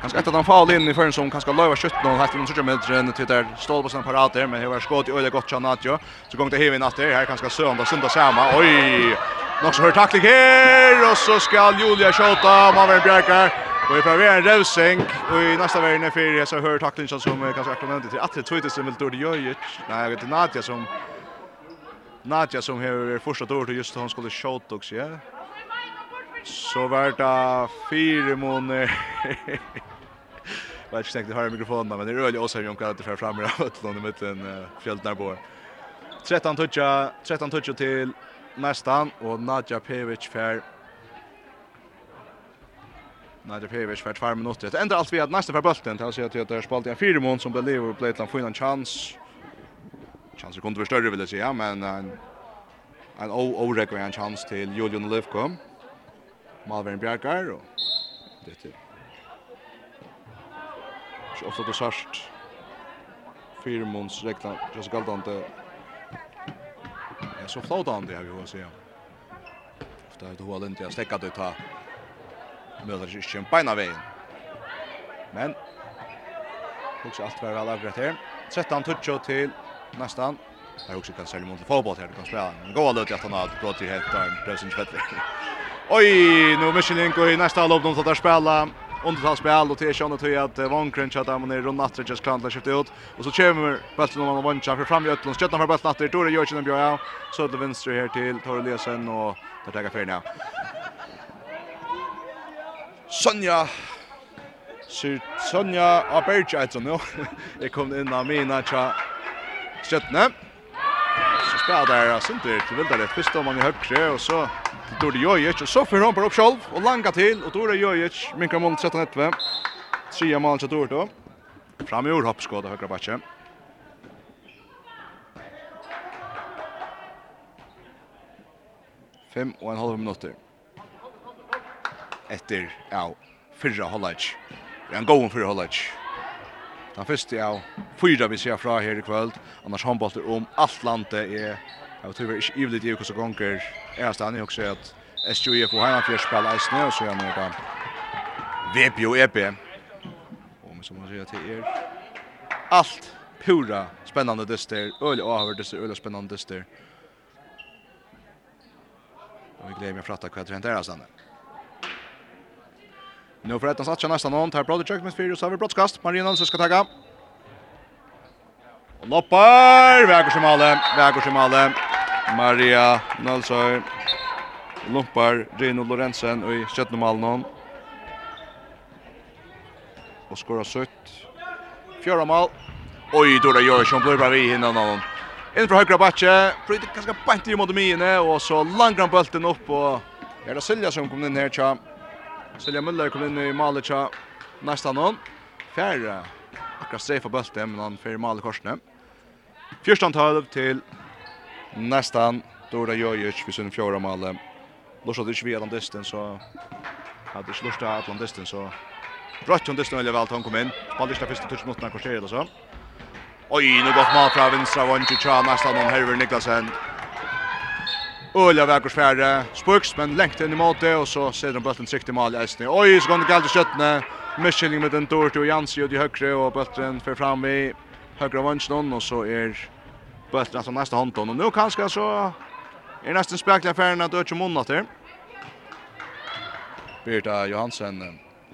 Speaker 3: Kanske att han fall in i förrän som kanske löva skjutt någon hatt någon sorts med till där stål på sån parat där men det var skott i öle gott chan Nadja. Så gång det Hevin att det här kanske sönda sönda samma. Oj. Nog så hör tackling här och så ska Julia skjuta man vill bjärka. Och i en rövsänk och i nästa värden är fyra så hör tacklingen som kanske aktuellt till att det tvitas med Dorjojic. Nej, det är Nadja som Nadja som har första året just hon skulle shot också, ja. Så vart det fyra månader. Vet inte säkert har mikrofonen men det är öliga också om jag kan inte för fram i ötlån med en fjällnar på. 13 toucha, 13 toucha till nästan och Nadja Pevic för Nadja Pevic för 2 minuter. Det ändrar allt vi att nästa för bulten. till att sett att det är spalt i en fyra mån som blev lever och blev en chans chanser kunde vara större vill jag säga, men en en orekvig en chans till Julian Lövko. Malvern Bjarkar och det till. Så ofta då särskilt Firmons rekla just galdante. Ja, så flotande har vi vad säga. Ofta det hål inte jag det ut här. Möller inte en pina vägen. Men också allt var väl avrätt här. 13 touch till nästan. Jag också kan sälja mot fotboll här, det kan spela. Men gå lite att han har gått till helt där, det bättre. Oj, nu Michelinko i nästa lopp de tar spela. Undertal spel och Tishan och till att Vankren chatta man är runt natten just kan skifta ut och så kommer Bulten om man vanchar för fram i Ötlunds stöttar för Bulten natten Tore Jörgen Björn så till vänster här till Tore Lesen och där tar nu. Sonja Sonja Aberge alltså nu. Jag kom in av mina cha Stjøttene. Så spiller der Sinter til Vildalet. Først om han i høyre, og så til Dore Jojic. Og så fyrer han på opp selv, og langa til. Og Dore Jojic, minker mål 13-11. Tria mål til Dore då. Fram i ord hoppskåd av høyre bakke. Fem og en halv minutter. Etter, ja, fyrra halvleik. Det er en god fyrra halvleik. Den første av fyra vi ser fra her i kveld. Annars håndbolter om alt landet er Jeg tror ikke ivelig det er hvordan gonger er stedet. Jeg også at SJF og Heimanfjør spiller eisene, og så er det da VP og EP. Og som man sier til er alt pura spennende dyster, øl og avhør dyster, øl og spennende dyster. Og vi gleder meg for at det er hva det er stedet. Nu för att han satsar nästan någon. Tar bra det med fyra så har vi brottskast. Marina Nilsson ska tagga. Och loppar. Väger som alle. Väger som alle. Maria Nilsson. Lompar Rino Lorentzen och i sjätte mål Och skorar sött. Fjärde mål. Oj, Dora Jörsson blir bra vi hinner någon. Inn fra høyre bakke, prøyde ganske bant i mot mine. og så langran bølten opp, og er det Silja som kom inn her, tja. Selja Müller kom inn i målet tja nästan någon. Färre akkurat strefa bulten men han färre målet korsne. Fyrstan halv till nästan Dora Jojic vid sin fjärde mål. Lorsa det vi den disten så hade slursta Atlant disten så Brött hon disten väldigt väl han kom in. Spelade första första touch mot när korserade så. Oj, nu gott mål från vänstra vånge tja nästan någon Herver Niklasen. Ölja verkar sfärre. Spuks men längt in i måte och så ser de bulten tryckt i mål Eisne. Oj, så går det galt i köttne. Mischling med den dörr till Jansi och de högre och bulten för fram i högra vänstern och så är bulten alltså nästa håndton och nu kanske så är nästan spräckliga färden att öka munnen åter. Birta Johansen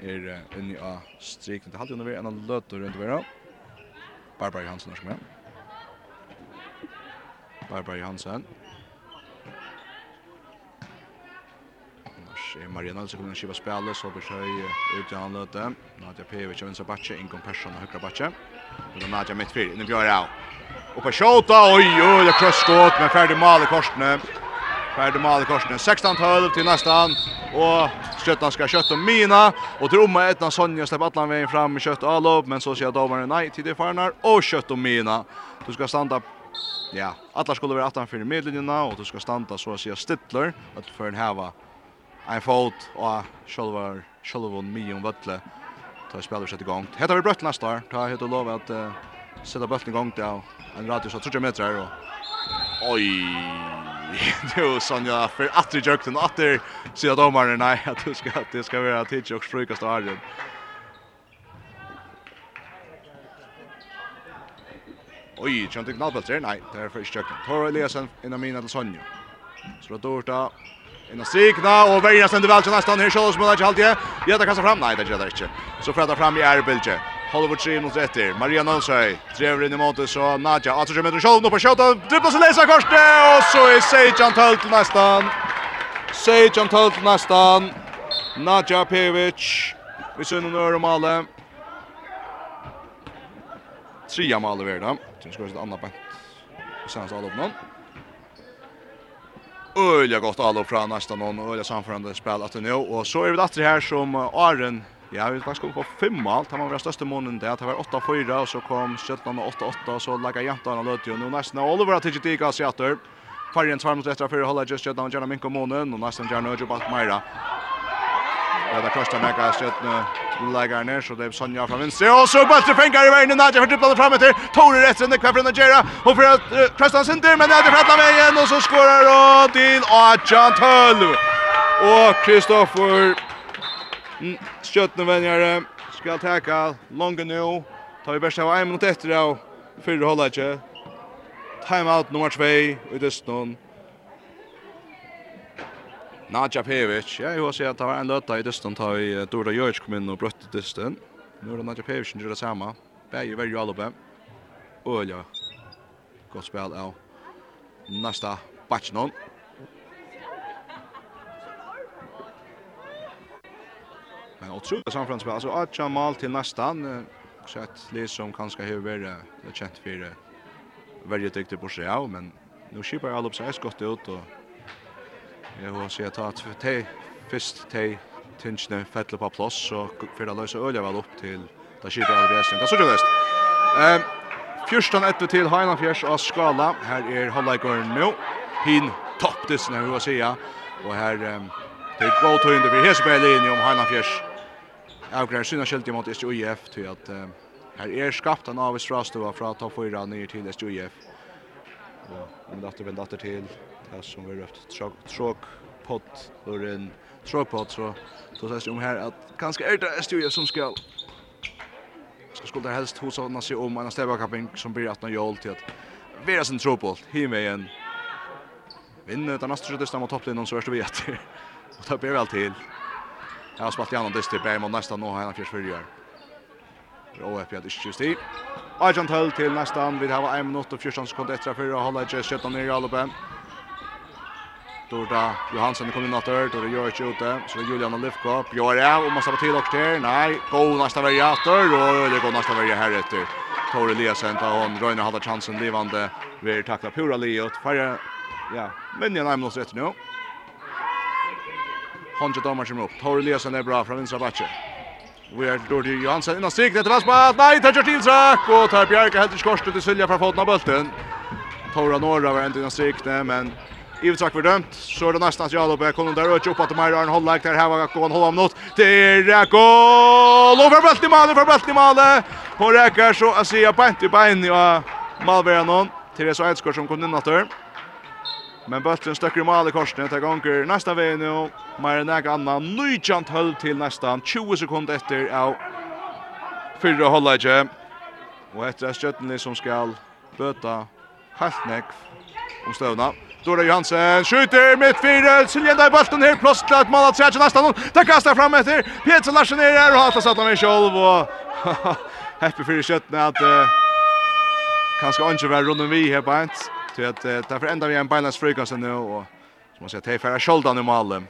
Speaker 3: är inne i strik. Det hade ju nog en lötter runt över. Barbara Johansen har som med. Barbara Johansen. er Marianne som kommer skiva spela så blir høy ut i han løte. Nadja Pevic av vinstra bakke, Ingon Persson av høyre bakke. Og Nadja mitt fyr, inne Bjørn Rau. Og på shota, oi, oi, det krøss skått, men ferdig mal i korsene. Ferdig mal i korsene, 16-12 til nestan. Og Skjøttan skal kjøtt Mina. Og til rommet etna Sonja slipper atlan veien fram med kjøtt og Men så sier domaren nei til det farnar, og kjøtt om Mina. Du skal standa Ja, alla skulle vara 18 för medlinjerna och du ska standa så att säga stittler att för en häva en fot og sjølva sjølva million vatle ta spelar sig igång. Heter vi brött nästa år. Ta heter lov at uh, sätta bollen igång där en radius av 30 meter och oj det Sonja för att du jökte den att det så domaren nej att du ska att det ska vara tid och stryka stadion. Oj, jag tänkte knappt där. Nej, därför är jag. Tor Eliasson innan mina till Sonja. Så då då Inna sikna og verja stendur vel til næstan her Sjåls må ikke Ja, Gjeta kasta fram. Nei, det gjør det ikke. Så fredag fram i Erbilge. Hollywood 3 mot etter. Maria Nolsøy drever inn i måte så Nadja. 18 meter Sjål nå på Sjåten. Dribla seg lesa korset og så er Sejan Tøll til nesten. Sejan Tøll til nesten. Nadja Pevic. Vi ser noen øre male. Tria male verda. Tror jeg skal ha et annet bent. Vi ser oss alle opp noen öliga gott all från nästan någon öliga samförande spel att nu och så är vi åter här som Aren, Ja, vi faktisk kom på fem mål. Det var vår største månen det. Det var 8-4, og så kom 17-8-8, og så legger jentene og løte jo. Nå nesten er Oliver at ikke digga seg etter. Fargen tvær mot etter før holder just Jødland og Gjerna Minko månen, og nesten Gjerna og Jobbat Meira. Det kostar mega stötna lägger ner så det är Sonja från vänster och så bara fänkar i vägen Nadja för dribblar fram till Tore det kvar från Nigeria och för att Kristian Sinter men Nadja fattar med igen och så skorar och till Achan Tull. Och Kristoffer stötna vänjare ska täcka långa nu. Tar vi bäst av en minut efter och fyra håller inte. Timeout nummer 2 i Dustin. Nadja Pevic, ja, jeg har sett at det var en løtta i dysten, da vi Dora Jørg kom inn og brøtte dysten. Nå er det Nadja Pevic som gjør det samme. Begge verger alle på. Ølja. Godt spill av Nasta Bachnón. Men otroligt samframspel. Alltså Acha mal till nästan. Så att det som kanske har varit känt för väldigt duktig på sig, men nu skipar alla upp sig skott ut och Jeg vil si at det først til tingene fettler på plass, så for det løser øyne vel opp til det skipet av Vesien. Det er så ikke løst. Um, Fyrstan etter til Heinan Fjers av Skala. Her er halvleikeren nå. Hin toppdisen, jeg vil si. Og her um, det er god tøyende for Hesebelle om Heinan Fjers. Jeg greier syna skjelt imot SJUF til at um, her er skapt en avvis frastøva fra topp 4 ned til SJUF. Og om det er vendt til podcast som vi röft tråk podd och en tråk podd så så det om här att kanskje är det studier som ska ska skulle det helst hos oss se om en stebakapping som blir 18 jól till att vara sin tråpoll himme igjen vinne den neste skjøttest mot topplinjen så er det vi etter och tar blir vel til. Jeg har spalt i annan dyster bare mot nästan nå här jeg en fjers fyrrjør og jeg att ikke just i Arjan Tull till nästan, vi har 1 minut och 14 sekunder etter fyrre og holder just 17 nere i allopen Dorda Johansson kommer in åter, då det gör inte ute. Så det är Julian Gör det och massa till och där. Nej, gå nästa värja åter och det går nästa värja här efter. Tor Eliasen tar hon Röjner hade chansen livande. Vi tacklar Pura Liot. Färre, ja, men jag nämner oss rätt nu. Honja Domar kommer upp. Tor Eliasen är bra från vinstra backen. Vi är då till Johansen innan strik. Det var spalt. Nej, tar kört till sak. Och tar Bjerke helt i skorsten till Silja från foten av bulten. Tora Norra var ändå innan strikne, men Ivetsak var dømt. Så er det nesten at Jalop er kommet der og ikke opp at Meir Arne Hollæk der heva gåan om minutt. Det er goal! Og for bølt i male, for bølt i male! Og reker så jeg sier beint i bein i Malveranon. Therese Eidsgaard som kom inn etter. Men bøtten støkker i male korsene til ganger neste veien og Meir enn egen annan. Nujant høll til nesten 20 sekunder etter av fyrre hollækje. Og etter er Stjøttenli som skal bøta helt nekv om støvna. Dora Johansen skjuter mitt fire. Siljan där bollen här plats till att har tredje nästan hon. Det kastar fram efter. Peter Larsen är där och har satt honom i själv och happy för skötten att kanske inte var runden vi här på ett. Så att därför ända vi en balans frikast nu och som man säger tejfar sköldan i mål.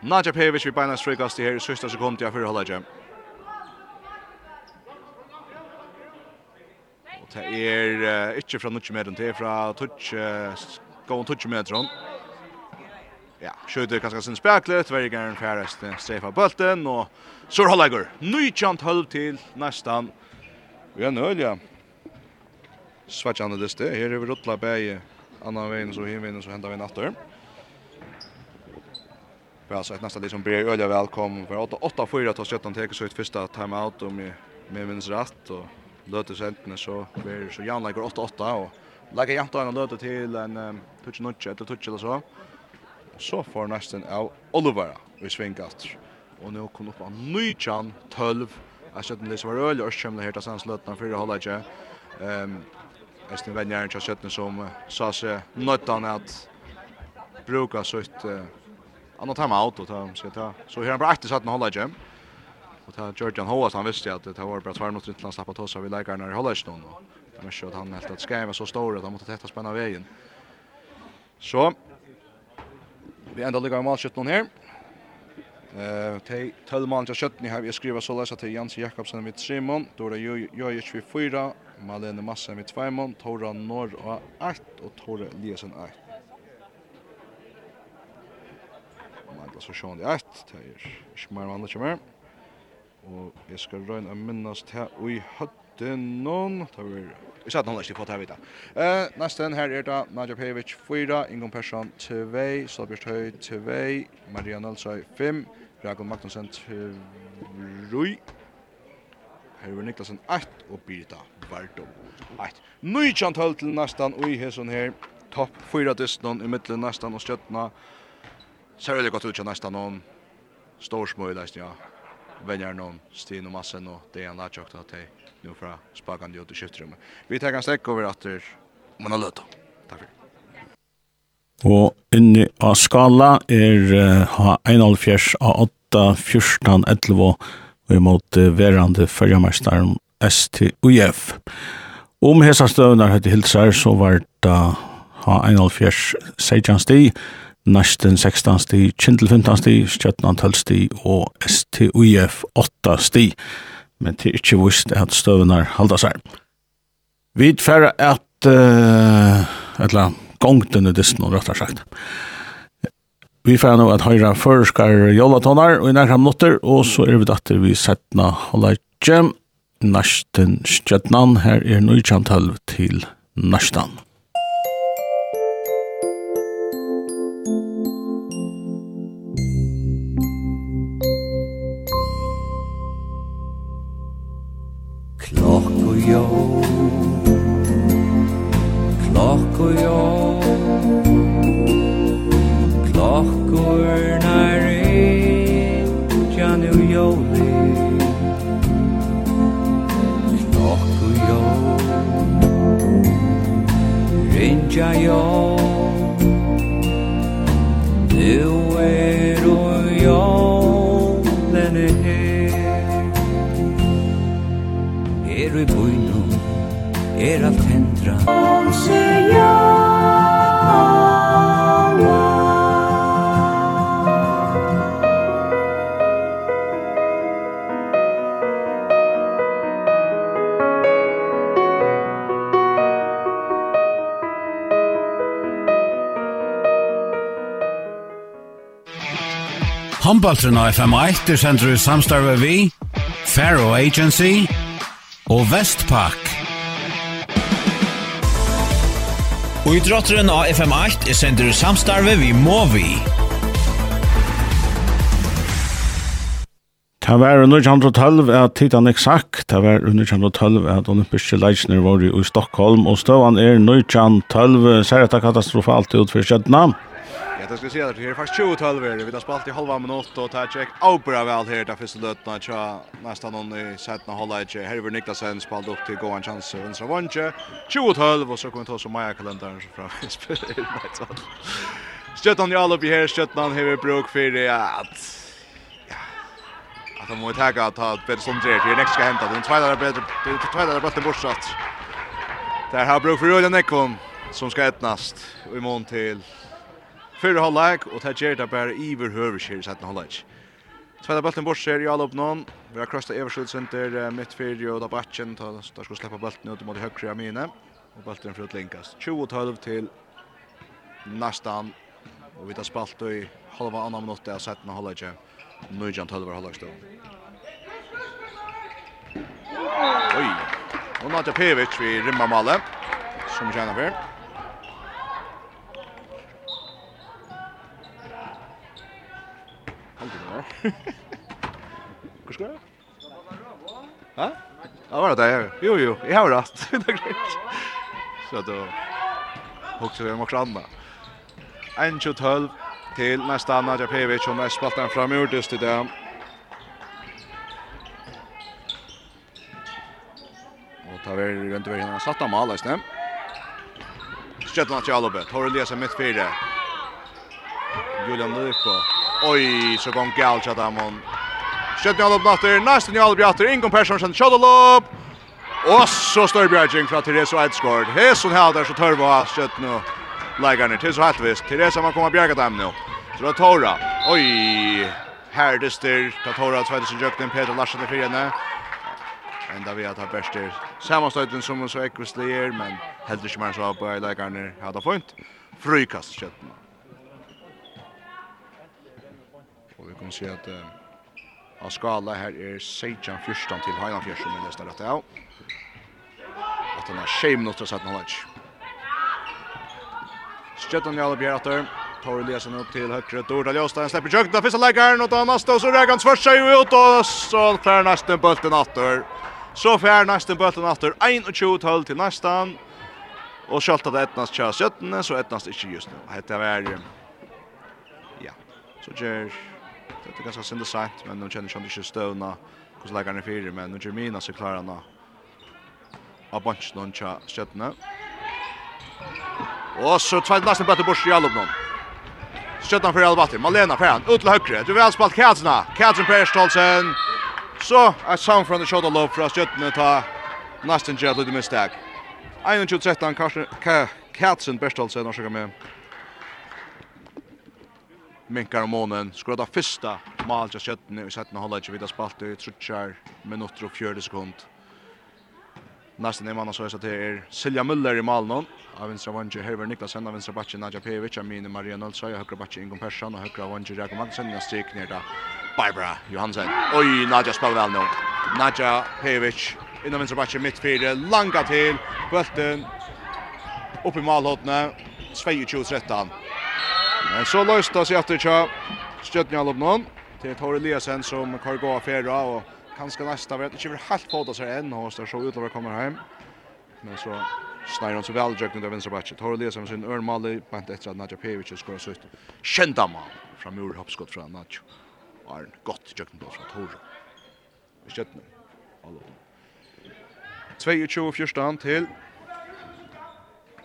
Speaker 3: Nadja Pevic vi balans frikast här i sista sekunden jag för hålla jam. Det er uh, ikke fra 90 meter, det er fra 20 meter. Ja, skjuter kanskje sin speklet, Tvergeren færrest strefa bulten, og så Sør Holleger, nykjant halv til nesten. Vi er nøl, ja. Svetjande liste, her er vi ruttla bæg, annan veien så hinveien så hentar vi natter. Vi har sett nästan liksom som blir öliga välkommen för 8-4 tar 17 teker så ut första timeout om jag minns rätt och løte sentene så blir så Jan legger 8-8 och legger jämnt en løte till en um, touch notch eller touch eller så. Så får nästan av Oliver i Och nu kommer upp en ny chan 12. Jag sätter det så var öl och kommer her til sans för for å holde Ehm Um, jeg snill venner som sa seg nøytene at bruka sitt uh, annet time out og ta, ta. Så han bare etter satt den holde. Och där Georgian Hoas han visste att det var bara två minuter innan släppa tossa vi lägger när håller sig då. Men så att han helt att skäma så stor att han måste tätta spänna vägen. Så vi ända ligger i målskytt någon här. Eh, tej Tölman till skytten har vi skriva så läsa till Jens Jakobsen med Simon, då det gör ju 24, Malene Massa med 2 Tvärmon, Tora Norr och 8 och Tora Eliasen 8. Man går så sjön det 8, det är smär man det kommer. Og jeg skal røyne å minnes til i høttenon. Det var... Jeg Vi satt noen ikke på det her videre. Uh, Nesten her er da Nadja Pejevic 4, Ingon Persson 2, Stolbjørst Høy 2, Maria Nølsøy 5, Rakel Magnussen 3, Herver Niklasen 8 og Birita Bardom 8. Nujtjant høll til nesten og i hesson her. Topp 4 distan i middelen nesten og stjøttene. Særlig godt ut til nesten noen. Stor smøy, ja vänner någon och Massen och det är tjockt att det nu fra spagan ut i skiftrummet. Vi tar en sträck över att man har löta. Tack för
Speaker 2: Og inni av skala er ha 1,5 av 8, 14, 11 og imot verande fyrjameistaren STUF. Om hesa støvnar hette hilsar så var det ha 1,5 16 sti, Næsten 16 sti, Kindle 15 sti, Stjøtland 12 sti og STUF 8 sti. Men det er ikke vist at støvene halda seg. Vi tverre at uh, et eller annet gongtene distan, rett og sagt. Vi får nå at høyre førskar jolatonar og i nærkram notter, og så er vi datter vi settna holda jem, næsten stjøtnan, her er nøytjantalv til næstan.
Speaker 6: jo Klokko jo Klokko er næri Janu joli Klokko jo Rinja jo Du er og jo er i bøyn er alt hendra Om se ja
Speaker 1: Håndballtrun av FM1 er sendur i samstarve vi, Faro Agency og Vestpak.
Speaker 5: Og i drotteren av FM8 er sender samstarve vi må vi.
Speaker 2: Det var under 1912 at titan exakt, det var under 1912 at olympiske leisner var i Stockholm, og støvan er 1912, ser etter katastrofalt ut for
Speaker 3: Kjøtnam jag ska säga att det är faktiskt 20 12 är vi har spalt i halva minut och tar check Opera väl här där första lötna tja nästan någon i sättna hålla i Herver Niklasen spalt upp till goan chans vänstra vänche 20 12 och så kommer ta så Maja kalendern så fram spelar Stjøttan i alle oppi her, Stjøttan hever bruk det att att de måste ta att ta ett bättre som dreier til nästa ska hämta den tvåa där bättre den tvåa där bättre bortsatt. Där har bruk för Julian Nekon som ska ätnast i mån till fyrir halvleik, og det gjør det bare iver høver skjer i setten halvleik. Tveita bulten bort ser i all oppnån, vi har krosset Everskyld senter midt fyrir og da batchen, da skal slippe bulten ut mot høyre av mine, og bulten fyrir utlinkast. 20-12 til nestan, og vi tar spalt i halva annan minutt av setten halvleik, Nujan 12 var halvleik Oi! Og Nadja Pevic vi vid rimmarmallet som tjänar för. Hur ska du? Hæ? Ja, var det där? Jo, jo, jag har rätt. Det är grejt. Så då hokser vi om också andra. 1-12 till nästa Anna Japevic som är spaltan framur just i det. Och tar vi runt över henne. Satt av mal, eisne. Stjøtland til Alobet. Har du lese midt fire. Julian Lyko. Oj, så kom Gal att han. Skjøtt Njall opp natter, nesten Njall Bjatter, Ingon Persson kjøtt Kjall opp. Og så står Bjergjeng fra Therese Eidsgård. Hesson her der så tør tørv ha skjøtt nå. Leggerne, ner til så helt visst. Therese må komme bjerga dem nå. Så det er Tora. Oj, her det styr. Ta Tora tveide sin jøkken, Peter Larsen i fyrene. Enda vi at ha bærstyr. Sammanstøyten som så ekvislig er, men heldig ikke mer så på legar ner. Her da fint. Frykast skjøtt nå. vi kan se at av skala her er Sejan Fyrstan til Heinan Fyrstan med nästa rett av. At han har tjej minuter satt noe lunch. Stjøtten Jalle Bjerratter. Tor Eliasen upp till högre. Dorda Ljöstein släpper jökna första läggaren och tar nästa och så räkar han tvärs sig ut och så fär nästan bulten åter. Så fär nästan bulten åter. 21-12 till nästan. Och skjölta det ettnast tjär 17, så ettnast inte just nu. Hette var... Ja. Så gör det är ganska synd och sent, men de känner sig inte stövna hos läggarna i fyra, men de Jermina så klarar han av bunch någon tja stöttna. Och så tvärd nästan bättre bort i Alobnon. Stöttna för Albatter, Malena fer han, ut til høyre, du vill spalt Katsna, Katsna Per Stolsen. Så er sound from the shoulder low fra skjøttene ta nästan jet lite mistak. 21-13 Kjadsen Per Stolsen, orsaka med minkar om månen. Skulle ta första målet jag sett i sätten hålla inte vidare spalt i trutchar minuter och 40 sekund. Nästa nämna så att det är Silja Müller i Malmö. Av vänstra vänster Herver Niklasen, av vänstra batchen Nadja Pevic, Amine Maria Nolsa, av högra batchen Ingon Persson och högra vänster Jakob Madsen. av stryk ner där. Barbara Johansen. Oj, Nadja spelar väl nu. Nadja Pevic innan vänstra mitt fyra, Langa till. Bulten upp i malhåttene, 22-13. Men så løsta sig efter tja Stjøtni Alubnon til Tore Eliasen som kan gå affæra og kanskje nästa vet inte hur helt på det så än och så så utlovar kommer hem. Men så Steiner så väl jag kunde vänstra backen. Tor Eliasen sin Örn Mali på ett att Nadja Pevic ska så ut. Kända man från Mur hoppskott från Nadja. Arn gott jag kunde från Tor. Stjøtni. Alubnon. 22-14 til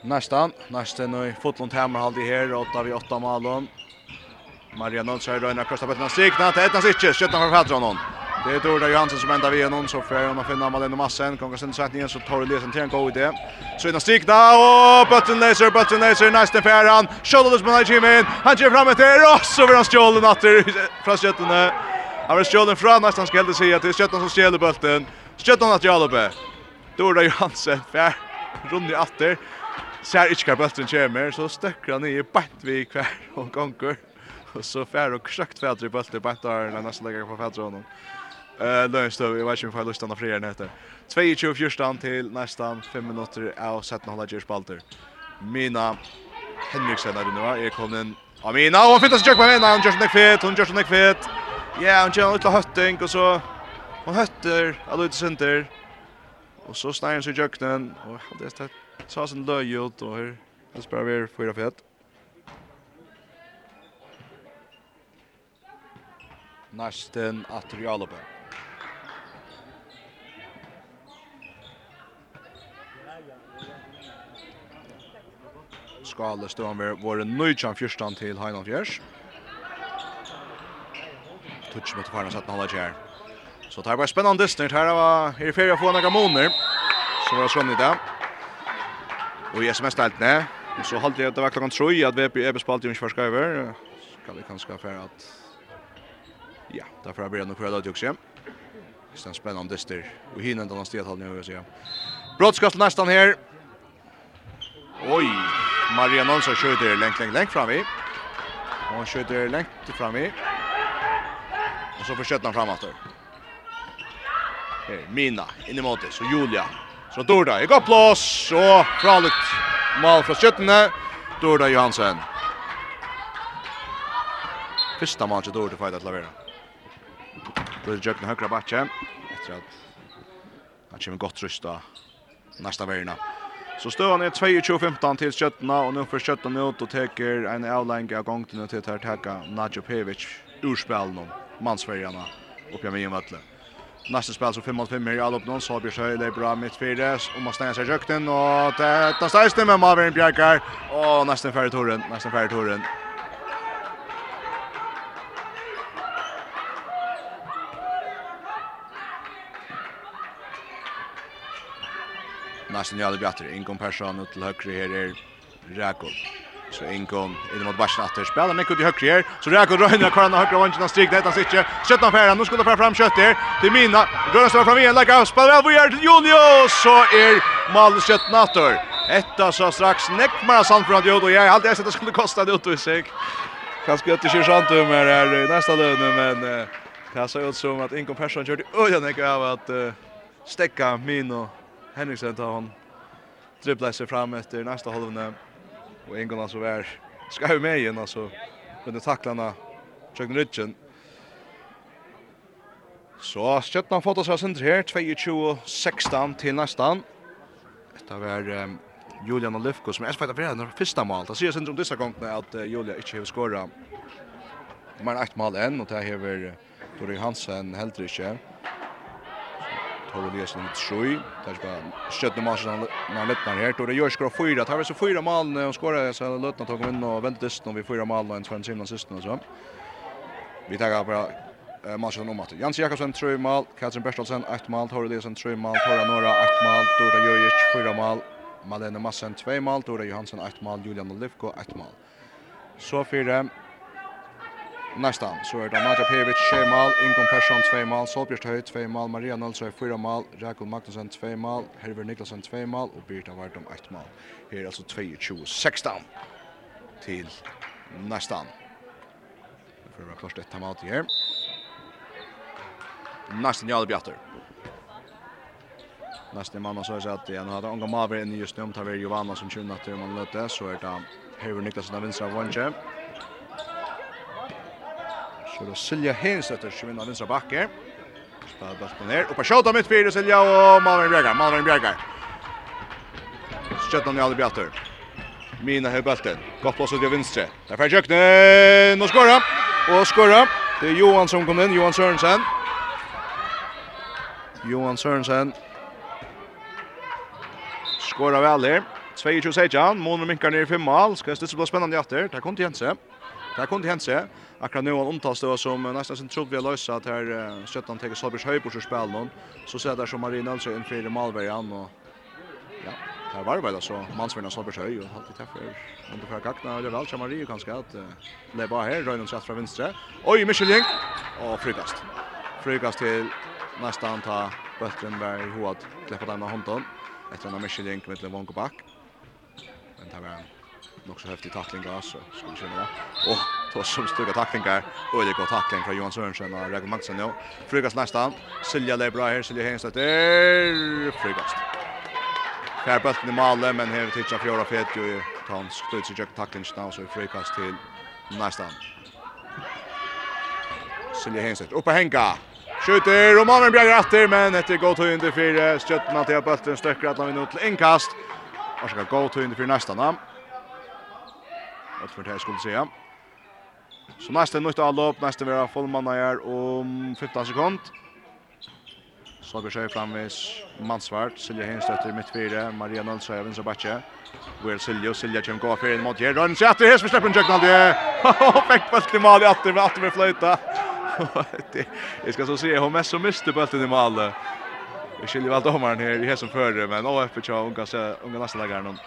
Speaker 3: Nästan, nästan nu fotlund hemma halde här och vi åtta mål. Maria Chairo röna kostar på den sikna, det är inte skjuter för Fadron. Det är Dorda Johansson som ändar vid någon så får hon finna Malin Massen. Kommer sen sätta ner så tar det lesen till en god idé. Så innan stigna och button laser, button laser, nästa färan. Shoulders med Jimin. Han ger fram ett och så blir han stjålen åter från sköttarna. Han blir stjålen från nästan ska det säga till sköttarna som stjäl bulten. Sköttarna att Jalobe. Dorda Johansson fär runt i åter ser ikke hva bølten kommer, så støkker han i bant vi hver og gonger. Og så fer og krøkt fædre i bølten i bant der, når nesten legger på fædre honom. Uh, Løgnstøv, jeg vet ikke om jeg får lyst til å fri her etter. 22-14 til nesten 5 minutter av 17,5 gjørs Mina Henriksen er under, jeg kom inn av Mina, og hun finnes ikke på Mina, hun gjør sånn ekvitt, hun gjør sånn ekvitt. Ja, hun gjør litt høtting, og så hun høtter, ut i synder. Og så sneier hun seg i kjøkkenen, og det er så sin löj ut och här. Jag spelar vi fyra fet. Nästen att Skale stod han ved våre nøytjan fyrstan til Heinan Fjers. Tutsi mot Farnas satt hålla kär. Så det er bare spennende stund. Her er här i ferie få några månader. Så var det skönligt där och i sms-deltene. Och så håller jag at det var klokken tro att VP är bespalt i min förska över. Ska vi kanske för att ja, därför har vi det kvar då också. Det er en spännande dyster. Och hinner inte annars det håller jag att säga. Brottskast nästan här. Oj, Maria Nonsson skjuter lengt, lengt, lengt fram i. Hon skjuter lengt fram i. Och så försköter han framåt. Mina, in i måte, Så Julia Så Dorda, i går plås og fralukt mal fra skjøttene, Dorda Johansen. Fyrsta mann til Dorda feida til å være. Dorda Jøkken høyre bakke, etter at han kommer godt rust av nästa verna. Så stövan är 22-15 till skjøttene og nå för skjøttene ut og teker en avlenge av gång till att täcka Nadjo Pevic urspel någon mansfärjarna oppi av min mötlet. Nästa spel så 5 mot 5 i allop så blir Sjöjle bra mitt fyra och man stänger sig i rökten och detta stäjs det med Maverick Bjarkar och nästan färre torren, nästan färre torren. Nästan jävla bjatter, Ingon person ut till högre här är Rakov. Så Ingon in mot Barsen åter. Spelar mycket ut i högre här. Så Rako Röjna kvar den högra vänstern och strik detta sitter. Skjuter han färran. Nu skulle fram fram kött här. Till Mina. Röjna står fram igen. Lägger av. Spelar av till Julius. Så är Malmö Kött åter. Etta så strax Neckmar Sandfront gjorde och jag hade alltid sett att det skulle kosta det ut i sig. Kanske inte kör sant om här nästa lön men det ser ut som att Ingon Persson körde öjan jag av att stäcka Mino Henriksen tar hon dribblar sig fram efter nästa halvna och en gång alltså var ska ju med igen alltså kunde tackla när Jörgen Rutchen Så Stjøtna fått oss av sindri her, 22-16 til nestan. Dette var um, Julian og Lyfko som er spett av henne første mål. Det sier sindri om disse gongene at uh, Julia ikke har skåret mer enn ett mål enn, og det har Dori Hansen heller ikke. Tor Eliasson mot Sjöj. Där ska skötta matchen när lättnar här. det gör skor fyra. Tar vi så fyra mål och skorar så lättar tog in och väntar dist när vi fyra mål och en svensk innan sist och så. Vi tar bara eh matchen om att Jens Jakobsen 3 mål, Katrin Bertelsen ett mål, Tor Eliasson 3 mål, Tora Nora 8 mål, Tor Jojic fyra mål, Malene Massen 2 mål, Tora Johansson 8 mål, Julian Olivko 1 mål. Så fyra nästan. Så är det Nadja Pevic, 3 mål, Ingon Persson 2 mål, Solbjörst Höj 2 mål, Maria Nölsö 4 mål, Rakel Magnusson 2 mål, Herver Niklasen 2 mål och Birta Vardom 1 mål. Här är alltså 22-16 till nästan. För att klart ett timeout här. Nästan Jarl Bjatter. Nästan man så att det han hade unga Maver i just nu om Taver Giovanna som tjunat till man lötte så är det Herver Niklasen av vänstra vånche. Så då Silja Hensätter som vinner vänstra backe. Spelar bollen ner. och på skjuter mitt fyra Silja och Malvin Bjergar. Malvin Bjergar. Skjuter ni aldrig bättre. Mina har bollen. Gott pass ut i vänstra. Där får Jökne. Nu skorar. Och skorar. Det är Johan som kom in. Johan Sörensen. Johan Sörensen. Skorar väl här. 22 Sejan, Månen minkar ner i fem mål. Ska det bli spännande efter. Där kom till Hense. Där kom till Hense akkurat nu han omtas det som nästan sen trodde vi har lösa att här Sjöttan tar Salbergs höjbors ur spel någon så ser där som Marie Nilsson in för Malbergan och ja här var väl så mansvinna Salbergs höj och alltid träffar under för gagna det väl som Marie kanske att det är bara här rör någon från vänster. oj Michel Jeng och frukast frukast till nästan ta bulten var i hoved, släppa den med handen efter en Michel Jeng med Levon Back men det var nog så häftig tackling där så skulle känna. Och då som stuga tacklingar och det går tackling från Johan Sörensen och Rakel Magnusson nu. Frugas nästa. Silja bra här, Silja Henstedt. Frugas. Här bulten i målet men här tittar Fjora Fetio i Tans stöd sig jag tackling snart så frugas till nästa. Silja Henstedt upp och hänga. Skjuter och Malmö blir rätter men det går till under för Stjötna till bulten stöcker alla minut till inkast. Och så gå till under för nästa namn att för det här skulle säga. Så nästa nytt avlopp, nästa vi har fullmanna här om 15 sekund. Så vi kör framvis Mansvart, Silja Henstötter mitt fyra, Maria Nolsa i vinstra backe. Will Silja, Silja kommer gå för en mot här. Rönn, i atter, här som släpper en jöknad. Fäkt bult i mål i atter, med atter med flöjta. Jag ska så se, hon mest så miste bulten i mål. Vi skiljer väl domaren här, här som före, men AFP tja, unga kan nästa någon.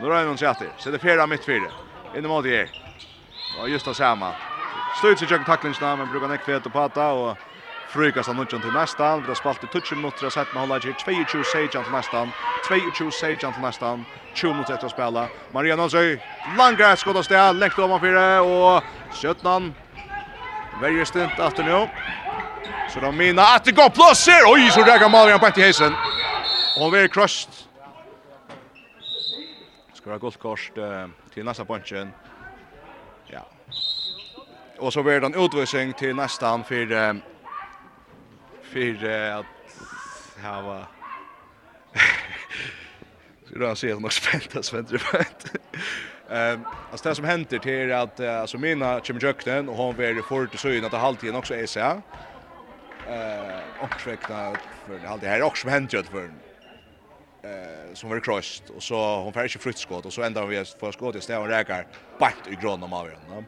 Speaker 3: Nu rör hon sig atter, så det är fyra mitt fyra in mot det. Och just det samma. Stöts sig jag tacklingsna men brukar näck fet och pata och frukast han nutjon till nästa. Vi har spalt i touchen mot och sett med hålla i 22 sejan till nästa. 22 sejan till nästa. 20 minuter efter att spela. Maria Nonsøy, langra skott av sted, lengt ovanför och Sjøtnan Very stint after nu. Så de mina att det går plus här. Oj, så räcker Marian på i häsen. Och vi blir crushed. Ska ha gått kors. Eh till nästa punchen. Ja. Och så blir det en utvisning till nästan för för att ha var Så då ser jag nog spänt att vänder det Ehm alltså det som händer till är att alltså mina Chimjökten och hon var för till syn att halvtiden också är så. Eh och för det här också händer ju för eh som var crossed och så hon får inte fruktskott och så ända vi för skott i och räkar bant i grön av den.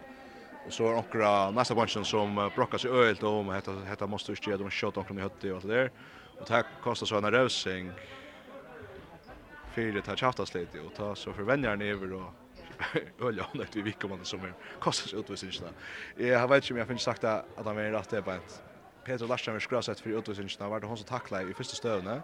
Speaker 3: Och så är några nästa bunchen som brockar sig ölt om hetta hetta måste ju ge dem shot omkring i hötte och allt det där. Och det kostar så en rövsing för det här lite och ta så förvänjar ni över och ölja hon att vi man som är kostar sig utvisningarna. Jag vet inte om jag finns sagt att han är rätt det på ett Peter Larsson har skrasat för utvisningarna var det hon som tacklade i första stövna.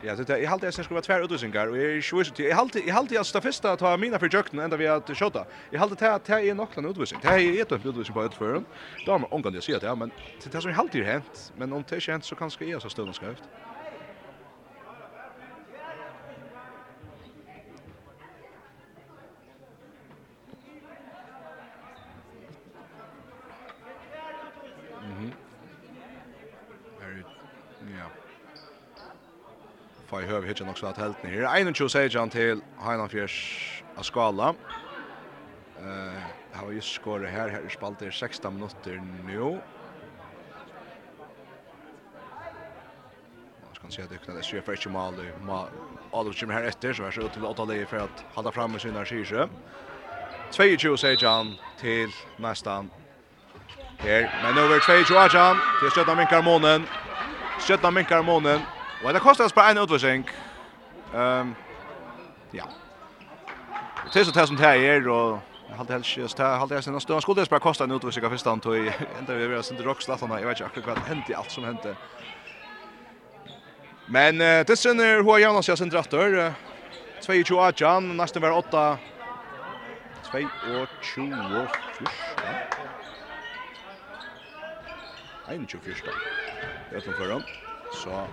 Speaker 3: Ja, det är helt enkelt skulle vara tvär utvisningar och jag är sjukt till. Jag halt jag halt jag sta första ta mina för jökten ända vi att skjuta. Jag halt det att jag är nocklan utvisning. Det är ett utvisning på ett Då Då man omgående ser det, men det som helt ju hänt, men om det inte hänt så kanske är så ska skrift. høv hitchen också att helt ner. 21 sejan till Heinanfjärs av skala. Eh, har ju skorat här här i spalter 16 minuter nu. Man kan se att det är sig för inte mal mal Adolf Jim här efter så är så till att lägga för att hålla fram med sina skisjö. 22 sejan till nästan Her, men over 22 sejan til stötta minkar månen. Stötta minkar månen. Och det kostar oss bara en utvärsing. Ehm ja. Det är så det som det är och Jag hade helst just här, hade jag sen stund skulle det bara kosta en utvecka av första antog i ända vi var sent rock jag vet inte akkurat vad hände allt som hände. Men eh, det sen är hur Jonas jag sen drattor. 22 Ajan nästan var 8 2 och 20 första. En 24. Jag tror förra. Så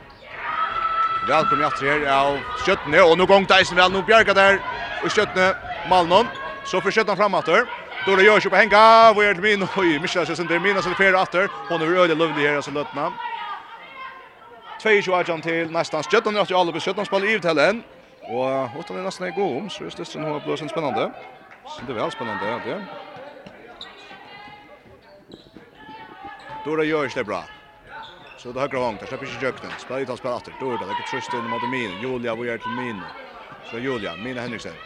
Speaker 3: Velkommen i atre her av Skjøttene, og nå gong Deisen vel, nå bjerga der, og Skjøttene, Malnon, så får Skjøttene framåt atter. då gjør ikke på henga, hvor er det min, oi, Michel Sessenter, sin mina som er fyrir atter, hon er øyelig lovlig her, altså løtna. 22 agent til nesten Skjøttene, og alle blir Skjøttene spiller i tellen, Och åttan er är i god om, så det styrsten hun er blåsen spännande. Så det är väl spännande ja, det. Då det görs det bra. Så det högra vångt, där släpper inte Jöknen. Spelar ut han spelar efter. Då är det det är tröst in mot Min. Julia vi är till Min. Så Julia, Mina Henriksen.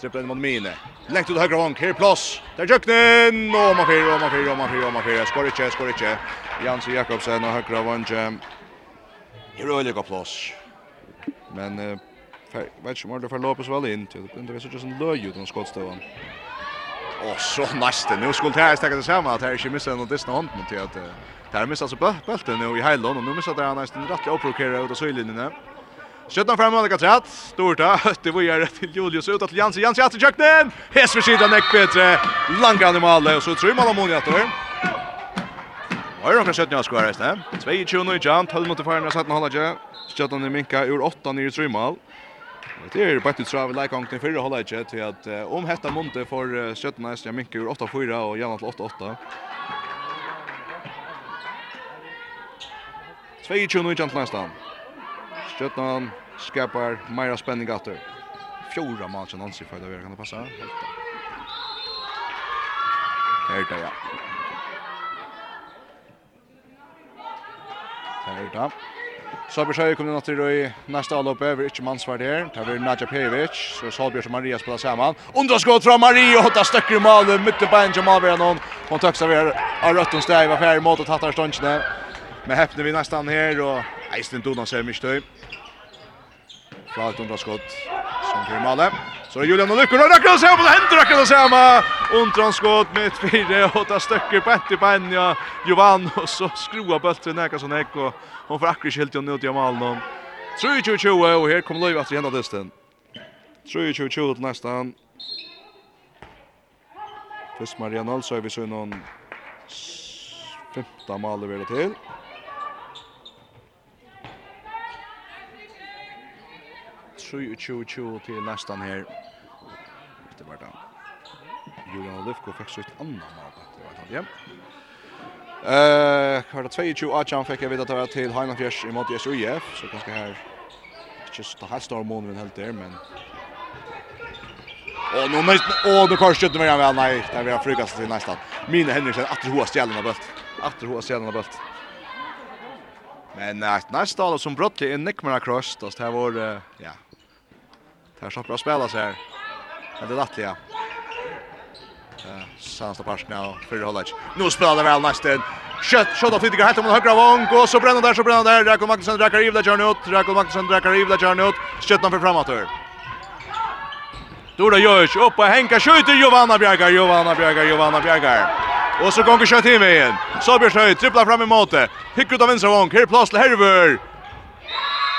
Speaker 3: Trippel in mot Min. Längt ut högra vångt, här är plås. Där Jöknen. Åh, man fyra, åh, man fyra, åh, man fyra, åh, man fyra. Skår inte, skår inte. Jans Jakobsen och högra vångt. Här är öliga plås. Men eh, vet inte om det får Lopez väl in. Det är inte så just en löj ut om skottstövan. Och så nästan. Nu skulle det här stäcka det samma att här är inte missat något distan hånd mot att... Där missar så bulten nu i Heilon och nu missar där han nästan rätt oprovokerad ut av sjölinjen. Skjøttan fram Monica Katrat. Stort da. Det var gjerne til Julius ut til Jansen. Jansen etter kjøkkenen. Hes for siden nekk bedre. Langa animale. Og så tror man om hun etter. Var det noen skjøttene jeg skulle reiste? 22 i Jan. 12 mot i faren. Jeg satt med halvdje. Skjøttan i minka ur 8 nere i Trymal. Det er bare til trav i leikong til fyrre halvdje. Til at om hetta munte for skjøttene jeg minka ur 8-4 og gjerne til 8-8. 22-19 til nästan. Stjøtnan skapar meira spenning atter. Fjorda som Nancy i fyrda kan det passa? Her da, ja. Her da. Sabir Sjøy kom inn til i nästa allop över inte mansvärd här. Det blir Nadja Pejevic. Så Salbjörn och Maria spelar samman. Underskott från Maria och åtta stöcker i mål. Mycket bänk om avgärna någon. Hon tökst av er av röttens där var affär mot att hattar ståndsne. Men häpne vi nästan här och Eisen Donan ser mycket stöj. Klart under skott som blir målet. Så är Julian och Lyckor och räcker att se på det händer Rakan och samma under skott med fyra och ta stöcker på ett i Benja Jovan och så skruva bulten näka som ek och hon får akkurat helt och ut i mål 3-2-2 och här kommer Löjv att hända dysten. 3-2-2 till nästan. Fyrst Marianne är vi så någon femta mål det till. 23-20 til nästan her. Det var det. Julian Olivko fikk så et annet mål det var det. Ja. Eh, kvar 22 Achan fikk jeg vite at det var til Heinafjers i mot SUF, så kanskje her ikke så helt stor måneden helt där men Och nu mest och då kanske skjuter mer väl nej, där vi har frukast till nästan. Mina Henriksen åter hoa stjärnorna bult. Åter hoa stjärnorna bult. Men nästa alla som brott är Nick Mara då det här var ja, Här så bra spela så här. Men det är lätt, ja. Sansta Parsna och Fyrre Hollage. Nu spelar det väl nästan. Kött, kött av Fytigar helt om den högra vång. Och så bränner där, så bränner där. Rakel Magnusson drar Karivla, kör ut. Rakel Magnusson drar Karivla, kör nu ut. Köttan för framåt. Dora Jörs upp och Henka skjuter Giovanna Bjergar, Giovanna Bjergar, Giovanna Bjergar. Och så gånger kött in vägen. Så blir det tripplar fram i måte. Hickar av vänstra vång, här plats till Herver.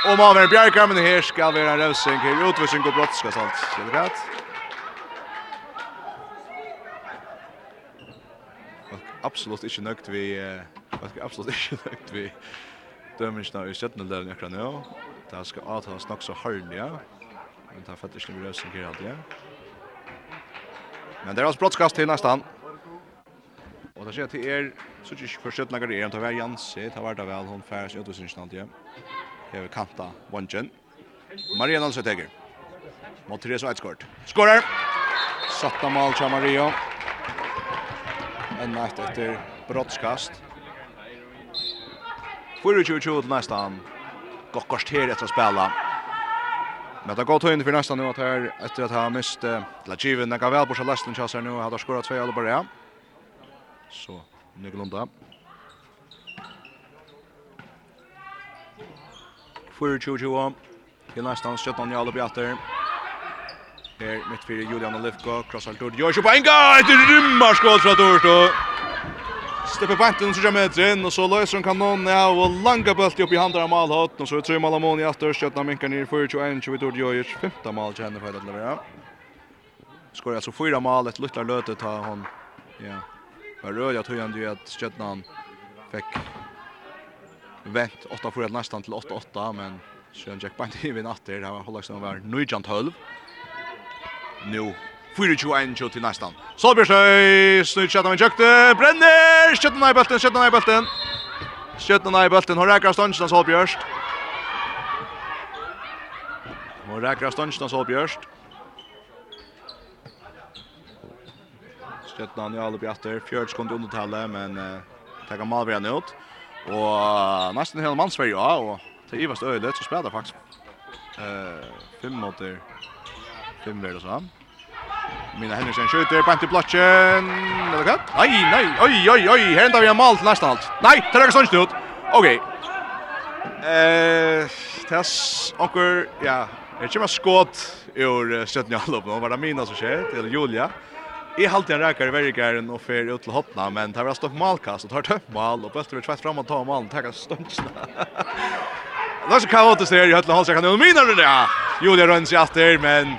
Speaker 3: Og man er bjerg, men her skal være en røsing. Her utvisning og brott skal salt. Skal det rett? Absolutt ikke nøgt vi... Uh, absolutt ikke nøgt vi... Dømmingsna i 17. løven akkurat nå. Det skal avtales nok så harlig, ja. Men det er faktisk ikke røsing her alltid, ja. Men det er altså brottskast til nesten. Og det skjer til er... Så ikke for 17 lager er, det var Jansi, det var det vel, hun færes i utvisningsnant, ja. Hever kanta vangen. Maria Nalsø teger. Mot Therese Eidsgård. Skårer! Satta mål til Maria. Enda ett etter brottskast. 24-20 til nästan. Gokkast her etter å spela. Men det har gått høyne for nästan nu at her etter at han mist Lajiven. Den kan vel borsa lesten kjass her nu. hadde har skåret tve alle bare. ja. Så, Nygelunda. Nygelunda. 4-2-2. Til nästan 17 i bjatter. Her mitt fyrir Julian Olivko, krossar Tord, Jorsjo på enga, et rymmar skål fra Tord, Steppe stepper bænten så kommer etter inn, og så løser han kanonen av, og langa bølt opp i handen av Malhott. og så er tre mål av mån i atter, skjøtna minkar nir 4-21, vi Tord Jorjus, femta mal til henne for å levera. Skår altså fyra mal, et luttlar løte ta hon, ja, var rød, jeg tog han du at skjøtna han fikk vent 8-4 nästan till 8-8 men Sjön Jack Bant i vinn åter. Det var Hollandsson var nöjant halv. Nu 4-2-1 till nästan. Solbjørsøy, snudd kjøttet med kjøkte, brenner, kjøttet ned i kjøttet ned i. Kjøttet ned i hun reker av ståndsen av Solbjørst. Hun reker av ståndsen av Solbjørst. Kjøttet ned alle bjatter, fjørt skund i undertallet, men uh, takk av Malveren ut. Og nesten hele mannsverg, ja, og til Ivast Øylet så spiller faktisk. Eh, fem måter, fem verder så. Mina Henriksen skjuter, bant i blotchen, eller hva? Nei, nei, oi, oi, oi, her enda vi en mal til nesten alt. Nei, det er ikke sånn ut. Ok. Eh, tas onkel, ja, jeg kommer skott i år 17 i halvåpen, var det mina som skjer, til Julia. Julia. Jeg halte en rækare verikaren og fer ut til hopna, men det var stått malkast, og tar tømt mal, og bøtter vi tveit fram og ta malen, takk at stundsna. Det er så kaotisk her i høtla halsrekka, kan min mina det, ja! Julia rønns i atter, men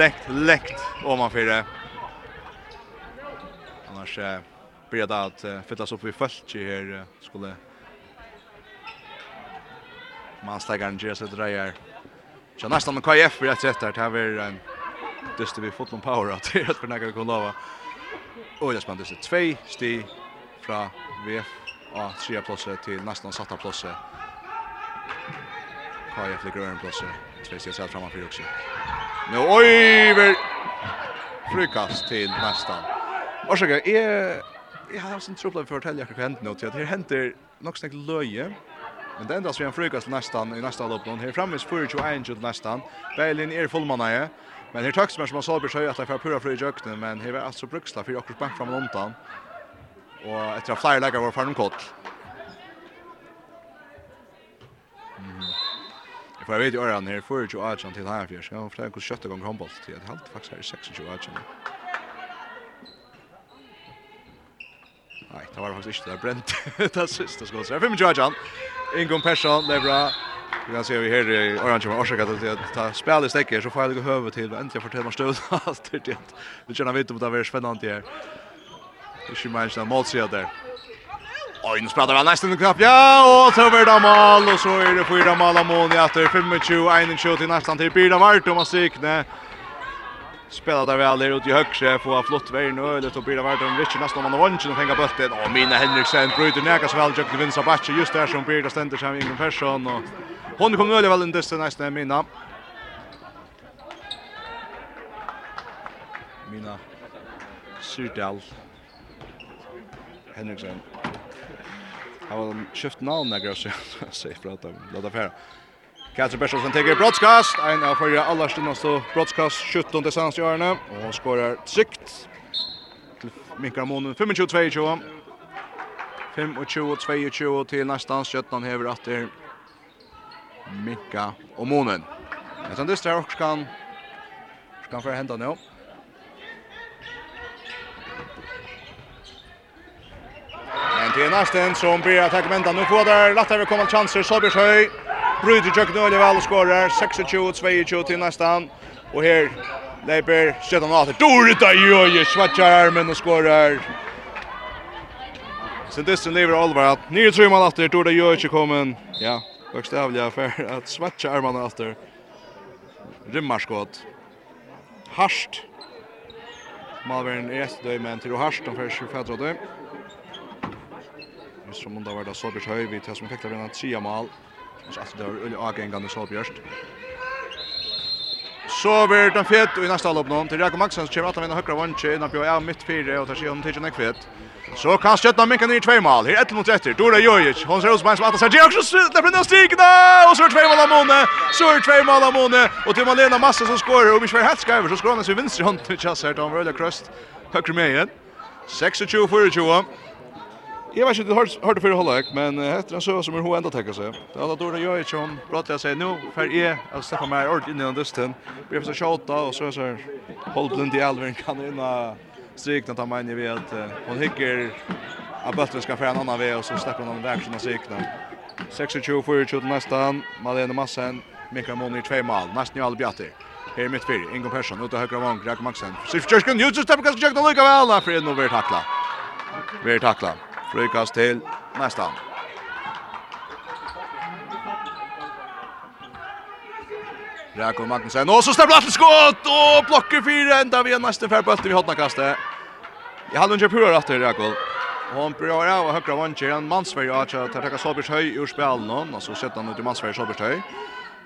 Speaker 3: lekt, lekt, om man fyrir. Annars eh, blir det at uh, fyllas opp i fölkje her, uh, skulle mansleggaren gjøre seg dreier. Så nästan med KF blir det etter, det här var en... Uh, dyste vi fått någon power att det att förnäka kan lova. Och jag spände sig två sti från VF och tre platser till nästan satta platser. Kaja flickar en platser. Två sti satt framför också. Nu oj ver frukast till nästan. Varsågod, är jag har sån trubbel för att tälja hur hänt nu till att det händer nog snägt löje. Men det endast vi en frukast nästan i nästa lopp. Hon här framme är 4-21 nästan. Berlin är fullmannaje. Men her tøksmer som man så blir at det er pura fri i jøkene, men her var altså bruksla for akkurat bank fram og omtann. Og etter at flere legger var ferdig kort. Jeg får vite i årene her, 24 agent til her fjers, og flere kjøtt kjøtte ganger håndboll til et halvt, faktisk her 26 agent. Nei, det var faktisk ikke det brent, det siste skålet. 25 agent, Ingun Persson, det er bra. Vi kan se vi här i Orange med Orsak att ta spel i stäcker så får jag gå över till äntligen fortälla mig stöd allt det. Vi känner vet om det är spännande här. Det är ju minst en målsida där. Oj, nu spelar han nästan knapp. Ja, och så blir det mål och så är det fyra mål av Moni efter 25 21 till nästan till Birda Vart och Masikne. Spelar där väl ut i högre få flott väg nu eller så blir det Vart och Rich nästan man vann och fänga bollen. Och Mina Henriksen bryter näka så väl jag vinner så just där som Birda ständer sig ingen Ingrid och Hon kom väl väl inte nästan Mina. Mina Syrdal Henriksen Han har skift namn när jag säger prata om Lada Färra Katrin Bershofsen teker broadcast. Ein av förra alla stundaste broadcast 17 desans i årene. Og hon skorar tryggt Till Mikael Månen 25-22 25-22 til nästan 17 hever att det minka og månen. Men sen dyster også kan kan få hända nu. Men det är nästan som blir att här vänta nu får där lättare vi kommer chanser så blir höj. Bryd i köket nu väl skorar 26-22 till nästan och här Leiber sätter han åter. Dorita Joje swatchar armen och skorar. Sen dessen lever Oliver att. Nye tror man åter. Dorita Joje kommer. Ja, bokstavliga för att svatcha armarna efter. Rimmarskott. Harst. Malvern är ett döj men till Harst de för 24 döj. Nu som om det var det Solbjörns höj vid som fick det vinna tre mål. Så att det var Ulle Agengande Solbjörns. Så blir det fett i nästa lopp någon till Jakob Maxson som kommer att vinna högra vanje innan på är mitt fyra och tar sig om till en kvitt. Så kan Stjärnan minka ner två mål. Här 1 mot 1. Dora Jojic. Hon ser ut som en som att säga också slutar från stigna och så är två mål av Mone. Så är två mål av Mone och till Malena Massa som skorar och Michel Hatskaiver så skorar han sig vänster hand till Chassert och Röda Kröst. Högra med igen. 26-24. Jag vet inte du hörde hörde för hålla men heter han så som hon ända täcka sig. Det alla dåra gör ju som pratar jag säger nu för är att släppa mig ord in i den dusten. Vi får så skjuta och så så hållblind i alven kan in strikna ta mig in vet hon hickar att bulten ska få en annan väg och så släpper hon den där som strikna. 26 för skjut nästan. Malene Massen, Mikael Moni två mål. Nästan ju all bjatter. Här mitt fyr, Ingo Persson, ute högra vang, Greg Maxen. Sifjörskund, Jutsus, Teppekansk, Jökna, Luka, Vela, för en och vi tackla. Vi tackla. Frykast til nästa. Jakob Magnussen, og så stemmer til skott, og blokker fire enda vi er nesten færbølte vi hodna kastet. Jeg hadde ikke pura rett til og Hon prøver av høyre vantjer, en mannsverg, og at jeg tar takk av Solbjørs høy ur spillen, og så setter han ut i mannsverg Solbjørs høy.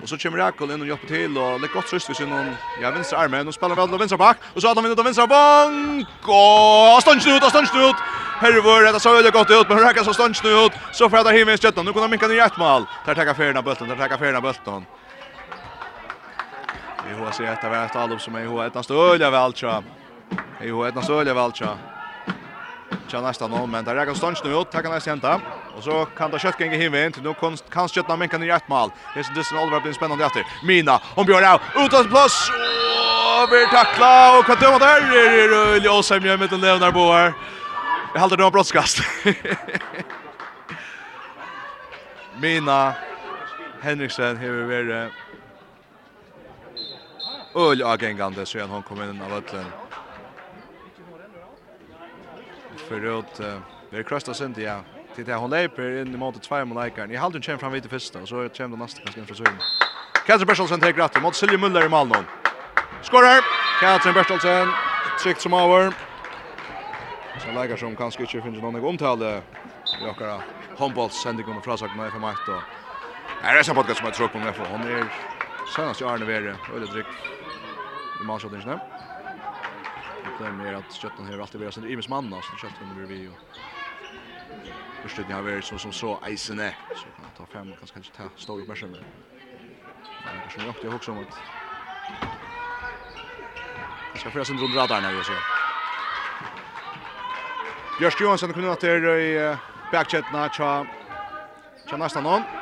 Speaker 3: Och så kommer Rakel in och hjälper till och det gott tröst vi sin någon ja vänstra armen och spelar väl då vänstra back och så att han vinner då vänstra bank och stånd ut och stånd ut. Hervor det så öde gott ut men Rakel så stånd ut. Så får att himmel i stöttan nu kommer Mikael i rätt mål. Där tar Färna bulten där tar Färna bulten Vi har sett att det var ett allop som är i ett nästan öliga väl tja. Ihåg ett nästan öliga väl tja. Tja nästan noll men där Rakel nu ut. Tackar nästa hämta Och så kan det kött gänga himmen till nu kan kan skötta men kan i ett mål. Det är det som Oliver blir spännande efter. Mina hon Björn av utåt plats och blir tackla och kan döma där är det Åsheim gör med den Leonard boar. Jag håller den brottskast. Mina Henriksen har varit öl agengande så han kom in av öllen. Förut, vi kröstas inte, ja till det hon leper in i mot två mål likar. I halden kör fram vid det första och så kör den nästa kanske från Sören. Katrin Bertelsen tar gratt mot Silje Müller i mål Malmö. Skorar. Katrin Bertelsen tryckt som över. Så lägger som kanske inte finns någon omtale. Jokara handboll sänder kommer från sak med för makt då. Här är så podcast som jag tror på mig för hon är senast i Arne Vere, väldigt drygt I matchen inte. Det är mer att köttan här alltid blir sin i mens så köttan blir vi och Förstod har vært så som så eisene. Så kan han ta fem och kanskje ta stå i bärsen. Men det nok jag åkte också om at... Jag skal föra sin rundt radar när vi så. Björst Johansson kunde ha till i backchatna tja tja nästan någon.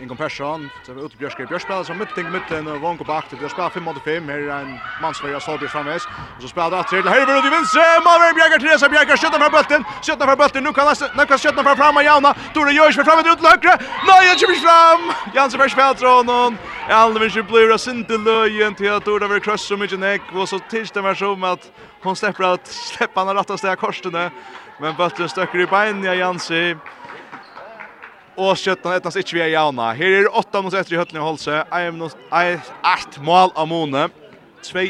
Speaker 3: Ingon Persson, så vi ute Björskar Björskar som mitt ting mitt en vanko bak till Björskar 5 mot 5 här är en mansvärja Solbjörn framväs och så spelar det att till Heiberud i vänster Malmö Björkar till Resa skjuter från bulten skjuter från bulten nu kan nästan nu kan skjuta fram, och Jauna Tore Jörs, för fram ut högra nej han kommer fram. Jansson för spelar från hon Allen vill ju blir det inte löjen till att Tore över crush så mycket näck, och så tills det var som att hon släpper att släppa den rätta steg korsen men bulten stöcker i benen Jansi og skjøtten etnas ikke vi er jauna. Her er 8 mot etter i høttene i Holse, 1 mål av Mone, 2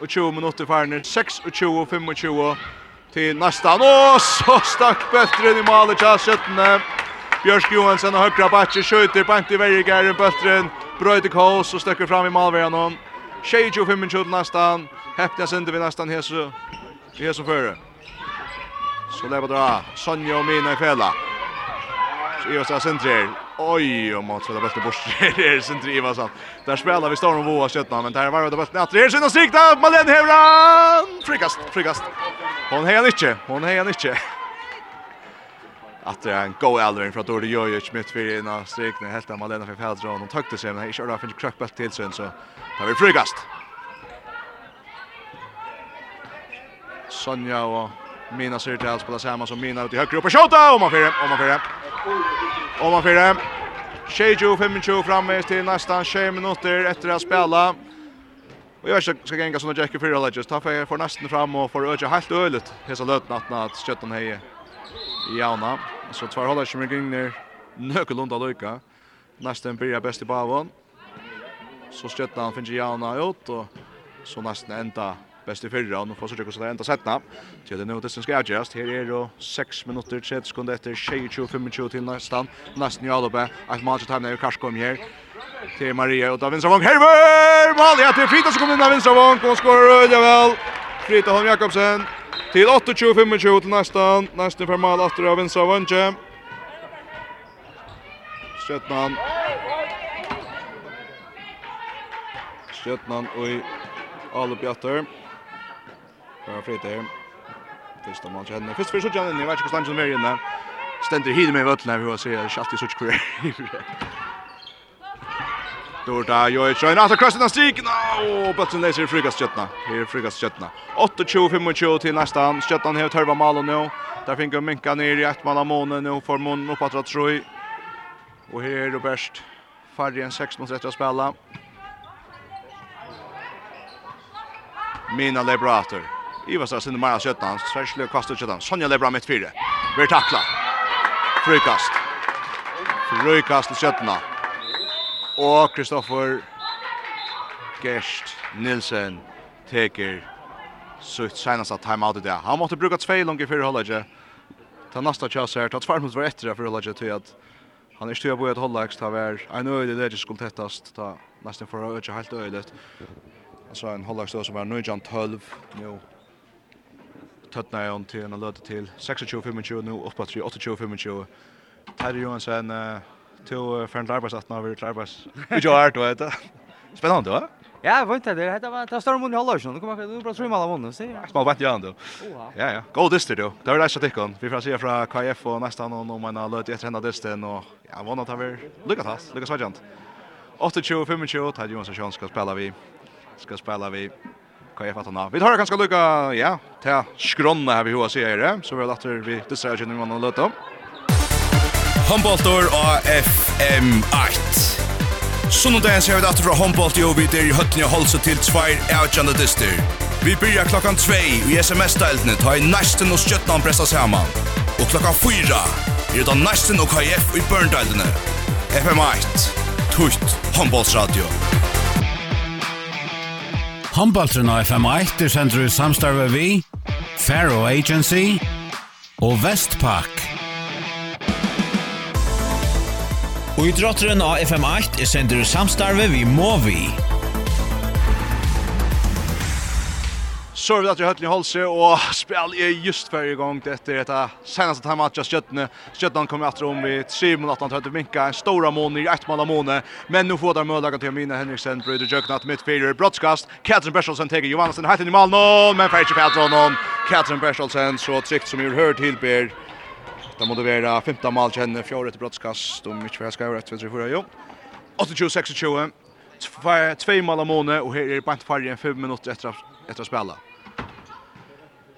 Speaker 3: og 20 minutter farner, 6 og 20 og 25 til nästan. Og så stakk bøtteren i målet til skjøttene. Bjørsk Johansen og høyre bakke skjøter, bant i verregæren bøtteren, brøyde kås og støkker fram i malverjan om. 25-25 nästan, heptens enda vi nästan hese, hese føre. Så lever det av Sonja og Mina i fela. Ivas är centrer. Oj, och Mats spelar bästa bort. Det är centrer Ivas. Där spelar vi Storm Voa Kötna, men där var det bästa Det är syns sikta Malen Hevran. Frikast, frikast. Hon hejar inte. Hon hejar inte. Att det är en go Alvin från Dordi Jojic mitt för ena strikna helt av Malena för Fältron. Hon tog det sig, men här körde han för till sen så tar vi frikast. Sonja och Mina ser till att spela samma som Mina ut i högre upp och skjuta! Och man fyrer, och man fyrer. Ovanfyrre. 25-25 framvis till nästan 20 minuter efter att spela. Och jag ska gänga såna Jackie Fyrre Legends. Ta för för nästan fram och för öka helt öligt. Hesa lötna att att hej heje. Jauna. Så två håller som kring ner. Nökelunda lucka. Nästan blir bäst i bavon. Så skötta han finns Jauna ut och så nästan ända bäst i fyrra, och nu får så trycka så det ända sätta. Till det nu det ska avgöras. Här är då 6 minuter 30 sekunder efter 25 till nästan. Nästan i Alobe. Att match time när Karsko kom här. Till Maria och Davinsson Wong. Herver! Mål! Ja, till Frita som kommer in Davinsson Wong. Hon skorar öliga väl. Frita Holm Jakobsen. Till 28-25 till nästan. Nästan för mål efter Davinsson Wong. Stjøtnan. Stjøtnan og Alubjatter. Bjørn Fritøy. Fyrsta mann til henne. Fyrst fyrir suttjan inn, jeg vet ikke hvordan han er inne. Stender hit med vøtlen her, vi har sier, det er ikke alltid suttjan hver. Dorda, Jojic, Røyna, altså krosset av striken, og bøtten leiser i frikastskjøttene. Her er frikastskjøttene. 8-25 til nestan, skjøttene har tørva malen nå. Der finner Minka ned i ett mann av månen, nå får månen opp at trøy. Og her er Robert, færre enn 6 mot 30 å spille. Mina Lebrater. Ivasar sinne Maja Sjötan, Sversle kastar Sjötan. Sonja Lebra mitt fyra. Blir tackla. Frykast. Frykast till Sjötna. Och Kristoffer Gerst Nilsen teker sitt senaste timeout där. Han måste bruka två långa för hålla Ta nästa chans här. Ta två mot var efter för hålla till att han är stöd på att hålla ex ta vär. En det där det skulle tättast ta nästan för öde helt ödet. Alltså en hålla som var nu John 12 nu tøttna jeg til en løte til 26-25, nå oppa til 28-25. Terje Johansen, to fernt arbeidsatna over til arbeids. Ikke har du vet det. Spennende, va?
Speaker 7: Ja, jeg vet det. Det var det større måned i halvår, nu kommer til å prate om alle måneder, sier jeg.
Speaker 3: Smal vant igjen, du. Ja, ja. God dyster, du. Det var det som tikkene. Vi får se fra KF og nesten om en løte etter henne dysten, og ja, vannet har vi lykket hans, Lykke svært 28-25, Terje Johansen skal spela vi. Skal spela vi kan jeg fatta nå. Vi tar ganske lukka, ja, ta skronna her vi hoa sier det, så vi har latter vi distrer kjenner man å løte om.
Speaker 4: Håndboltor og FM8. Sunnundagen ser vi datter fra håndbolt i Ovid i høttene og holse til tveir avgjande dyster. Vi byrjar klokkan 2 i SMS-deltene ta i næsten og skjøttene presta saman. Og klokkan 4 er det næsten og KF i børndalene. FM8. Tutt håndboltsradio.
Speaker 1: Håndbaltren av FM1 er sender i samstarve vi, Faro Agency og Vestpak.
Speaker 5: Og i drotteren av FM8 er sender i samstarve vi Movi.
Speaker 3: så vi att jag höll i Holse och spel är just för igång det efter detta senaste time match just Sjötne. Kommer att om vi 7 minuter att höra minka en stora mån i ett mål av måne. Men nu får där möjlighet till Mina Henriksen bröder Jöknat mittfältare broadcast. Katrin Bertelsen tar Johansen helt i mål nu men Fetch Patron on Katrin Bertelsen så tryckt som ju hört till Ber. Det måste vara 15 mål känner fjärde broadcast om mycket för ska rätt för förra jo. 28 26 Två mål av måne och her er bant farge en än 5 minuter efter att spela.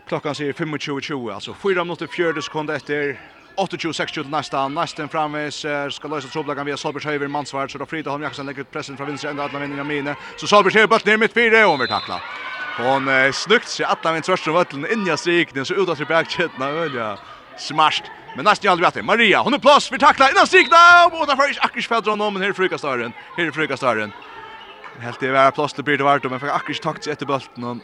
Speaker 3: Klockan säger 25.20, alltså 4 minuter 4 sekunder efter 28-60 till nästa. Nästen framvis eh, ska lösa trådbläggan via Solbergs höjver Mansvart. Så då Fridaholm Jackson lägger ut pressen från vänster ända alla vinningar mine. Så Solbergs höjver bort ner mitt fyra och hon vill tackla. Hon eh, snukt sig alla vinningar tvärsen vötlen in i strikningen så ut att sig bäckkettna ölja. Smasht. Men nästan aldrig bättre. Maria, hon är plats för tackla innan strikna. Och båda för Akers fädrar honom, men här är frukastaren. Här är frukastaren. Helt det var plats till Bird vart, men för Ackers takt sig efter bulten.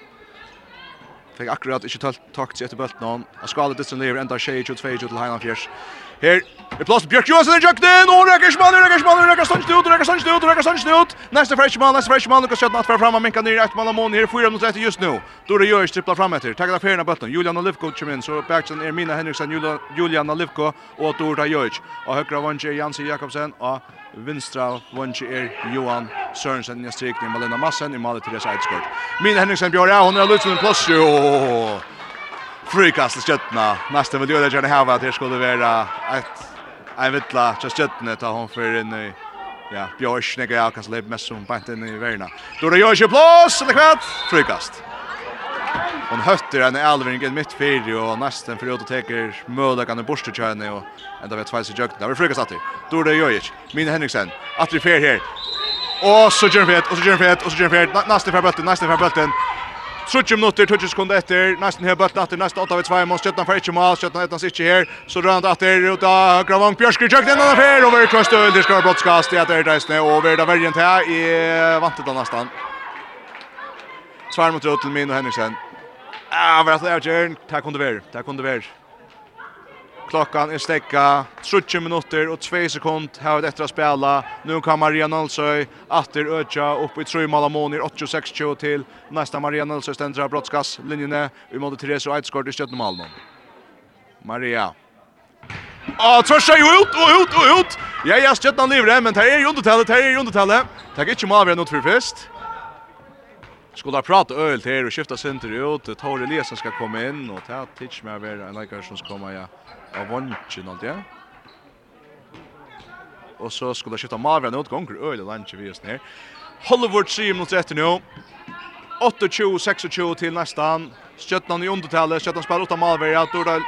Speaker 3: Fikk akkurat ikke tølt takt etter bølt han Og skalet ditt som lever enda tjej, 22, 22 til Heinan Fjers. Her er plass Bjørk Johansen i jøkken, og rekker smannen, rekker smannen, rekker sannsyn ut, rekker sannsyn ut, rekker sannsyn ut. Neste freshman, neste freshman, Lukas Kjøtten atfer fram, minka nere, ett mann av mån her, fyra mot 30 just nu. Dore Jørs trippla fram etter, takk av ferien av bøtten. Julian Olivko kommer inn, så backsen er Mina Henriksen, Julian Olivko og Dora Jørs. Og høyre av Vange Jansi Jakobsen, og vinstra vunche er Johan Sørensen i strikning med Lena Massen i Malle Therese Eidskort. Mina Henningsen Bjørja, hon er lutsen plass, jo. Frikast skjøttene. Nesten vil gjøre det gjerne her, at det skulle være et en vittla til skjøttene ta hon for inn i ja, Bjørja nekker jeg, kanskje släppa mest som bant inn i verina. Då det gör ju plus, eller kvart, frikast. Hon hötter en Alvering i mitt fyra och nästan för att teker möjligheten i borstetjärne och ända vet tveis i jökten. Där vi frukas Attri. Dorda Jojic, Mine Henriksen, Attri Fer här. Och så gjør han ett, och så gjør han ett, och så gjør han ett. Nesten för bulten, nesten för bulten. 30 minutter, 20 sekunder etter, nesten her bøtten etter, nesten 8 av 2 mål, 17 for ikke mål, 17 av 1 ikke her, så rører han etter, og da Gravang Bjørsker kjøkken inn av her, over Kvøstøl, det skal brottskast, det etter reisende, er da vergen til, i vantet da nesten. Svær mot Rød til Min og Henriksen. Ah, var det Jørgen. Det kunne være. Det kunne være. Klockan är stäcka 30 minuter och 2 sekund har det efter att spela. Nu kan Maria Nolsøy åter öka upp i tre mål månir 86-20 till nästa Maria Nolsøy ständra brottskas linjen i mode Therese skott i Stjørdal. Maria Ah, tvärsar ju ut och ut och ut. Ja, ja, Stjørdal lever men det är ju undertalet, det är ju undertalet. Det inte mål vi har för först skulle prata öl till er och skifta center ut. Tor Eliasson ska komma in och ta Titch med över en läkare som ska komma ja. Av vanchen allt ja. Och så skulle skifta Marvin ut gånger öl och lunch vi just ner. Hollywood 3 minutter etter nu. 28-26 till nästan. Stjötnan i undertallet. Stjøtnan spiller 8 malverja. Dordal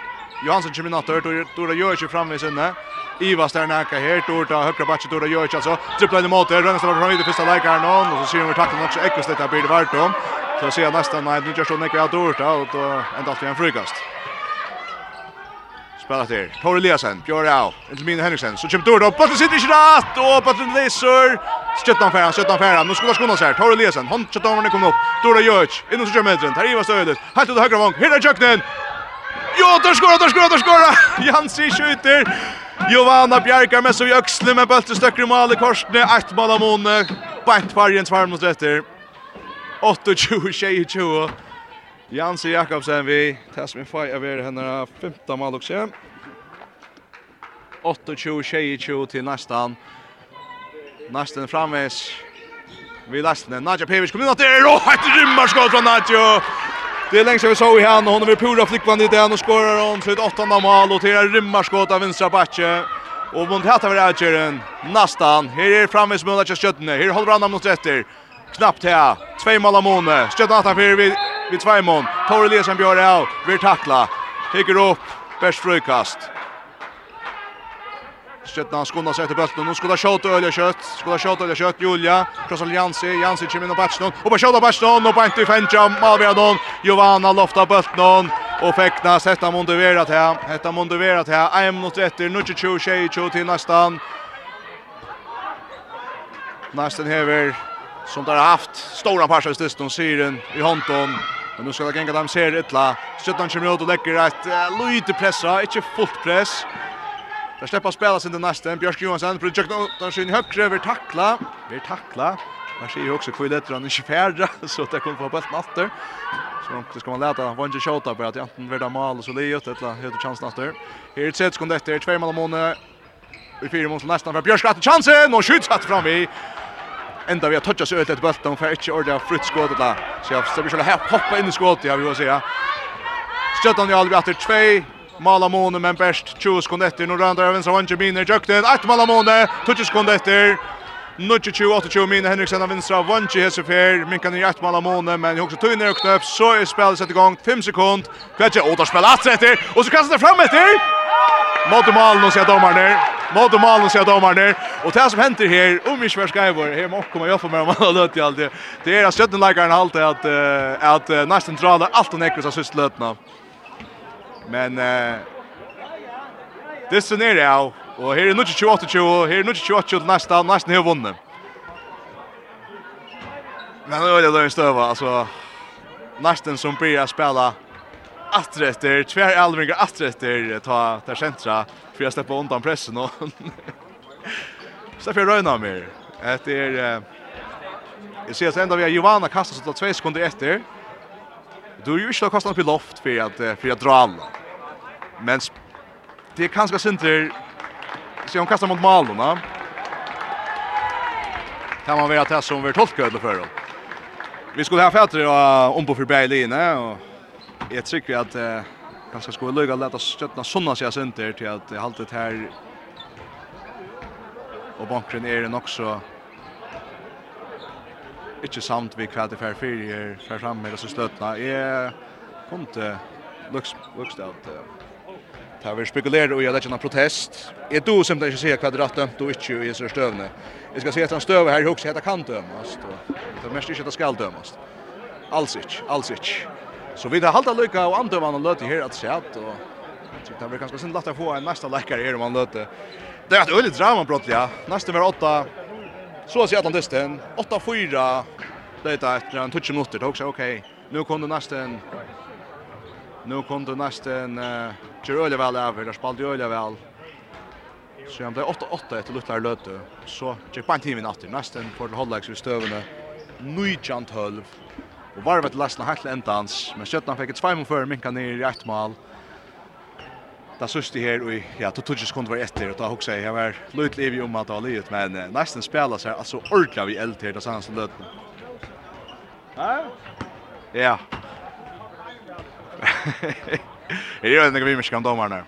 Speaker 3: Johansson kommer natt hört och Tora gör ju fram i sinne. Ivas där näka här Tora högra backen Tora gör ju alltså trippla in mot det rönnas var från i det första läget här någon och så ser vi tacklar också Ekos lite blir det vart om. Så ser jag nästan nej nu gör så näka jag Tora och då ända till en frukast. Spelat här. Tore Eliasen, Björn Au, Elmin Henriksen. Så kommer Tora upp. Bollen sitter i rätt och bollen läser. Sköttan färra, sköttan färra. Nu skulle skona här. Tore Eliasen, han sköttan kommer upp. Tora gör ju. Inom så kör medren. Här Ivas stödet. Här till högra vång. Hittar jöknen. Jo, där skorar, där skorar, där skorar! Jansi skjuter. Giovanna Bjerkar med så i öxle med bulten stöcker i mål i korsne. Ett mål av Måne. Bant Vargens tvär mot rätter. 8-20-20. Jansi Jakobsen vi. Tess min faj av er henne. Femta mål också. 8-20, till nästan. Nästan framvis. Vi läste den. Nadja Pevic kommer in att det är ett rymmarskott från Nadja. Det är längst vi såg i henne. Hon är pura flickvann i den och skorar hon Slut åttande mål. Och till en rymmarskott av vänstra backe. Och mot hattar vi Adjeren. Nästan. Här är framme som Ullach Skötne. Här håller han mot rätter. Knappt här. Två mål av Måne. Skötne attan för vid, vid två mål. Tore Lesen björ det av. Vi tackla. Tycker upp. Bärs frukast. Stjøtna skona seg etter bulten. Nå skulle ha skjøtt og øye kjøtt. Skulle ha skjøtt og kjøtt. Julia. Krossal Jansi. Jansi kommer inn og Bertsen. Og på skjøtt og Bertsen. Og bænt i fenja. Malviadon. Jovana lofta bulten. Og feknas. Hetta monduverat her. Hetta monduverat her. 1 minutt etter. 22-22 til nästan. Nästan hever. Som där haft stora parsar i styrsten. Syren i hånden. Men nu ska det gänga dem ser ytla. Stjøttan kommer ut och lägger ett uh, lite pressa. Inte fullt press. Där släpper spelas in den nästa. Björk Johansson för Jack Norton sin högre över tackla. Vi tackla. Man ser ju också hur lätt han inte färdra så att det kommer få bollen åter. Så det ska man läta Vange skjuta på att antingen värda mål så lejer ett eller högt chans åter. Här är ett sätt kom detta är två mål om måne. Vi fyra mål nästan för Björk att chansen och skjuts att fram vi. Ända vi har touchat så ut ett bollen och får inte ordentligt frutt skott där. Så jag ska vi hoppa in i skottet jag vill säga. Stöttan i Alvi efter 2 Malamone men best 20 sekunder etter når andre venstre vanje mine jukten at Malamone 20 sekunder etter Nutje 28 mine Henriksen av vinstra vanje hese fer. Minkan i ett Malamone men också tog ner och knöpp. Så är spelet satt igång 5 sekund. Kvätje och där spelar att efter och så kastar det fram efter Mot mål nu ser domaren Mot mål nu ser domaren och det som händer här om vi svär skriver här måste komma jag för mig om alla löt i allt det är att stötten likar en halt att att nästan drar allt och nekvis av sysslötna Men eh det så ner ja, og her er nu 28 og her er nu 28 til nästa, nästa har vunnit. Men nu är det då stöva alltså nästan som blir spela atträtter, tvär allvingar atträtter ta ta centra för att släppa undan pressen och så för Röna mer. Det är eh, Jag ser att ända vi har Giovanna kastar sig till två sekunder efter. Du er ju ikke kastet upp i loft för att för att dra alla. Men det är kanske center så hon kastar mot målen, va? Kan man vara att det som vi tolkar det för då. Vi skulle ha fätter och om på förbi linje. och jag tycker att eh, kanske skulle lugga lätta stöttna såna sig center till att hålla det här och bankren är den också ikke samt vi kvart i för fire færre fram med disse støttene. Jeg kom til Luxdal til Det har vi spekulerer og jeg lett en protest. Jeg do simpelthen ikke sier hva det rett dømt og ikke i disse støvne. Jeg skal si at han støver her i hukse heter det kan dømes. Det er mest ikke at det skal dømes. Alls ikke, alls ikke. Så vi har halta lykka og andøvene løte her at sett. Og det har vi kanskje sin lagt å få en mesta lekkere her om han løte. Det er et øyelig drama, brottelig. Nesten var åtta Så att Atlantisten 8-4 det är ett en touch minuter också okej. Nu kom det nästan Nu kom det nästan eh Gerolja väl över där spelade Gerolja väl. Så han blev 8-8 efter Lutlar Löte. Så gick på timen åter nästan för Hollax vid stövene. Nujant halv. Och varvet lastna helt ända men Sjötna fick ett 5 för minka ner i ett mål. Det sørste her, og ja, to tog sekunder var etter, og da hoksa jeg, jeg var løyt liv i om at det var livet, men uh, nesten spela seg, altså ordentlig av i eld her, da sa han som løten. Hæ? Ja. Her er jo en gang vi mye om dommerne.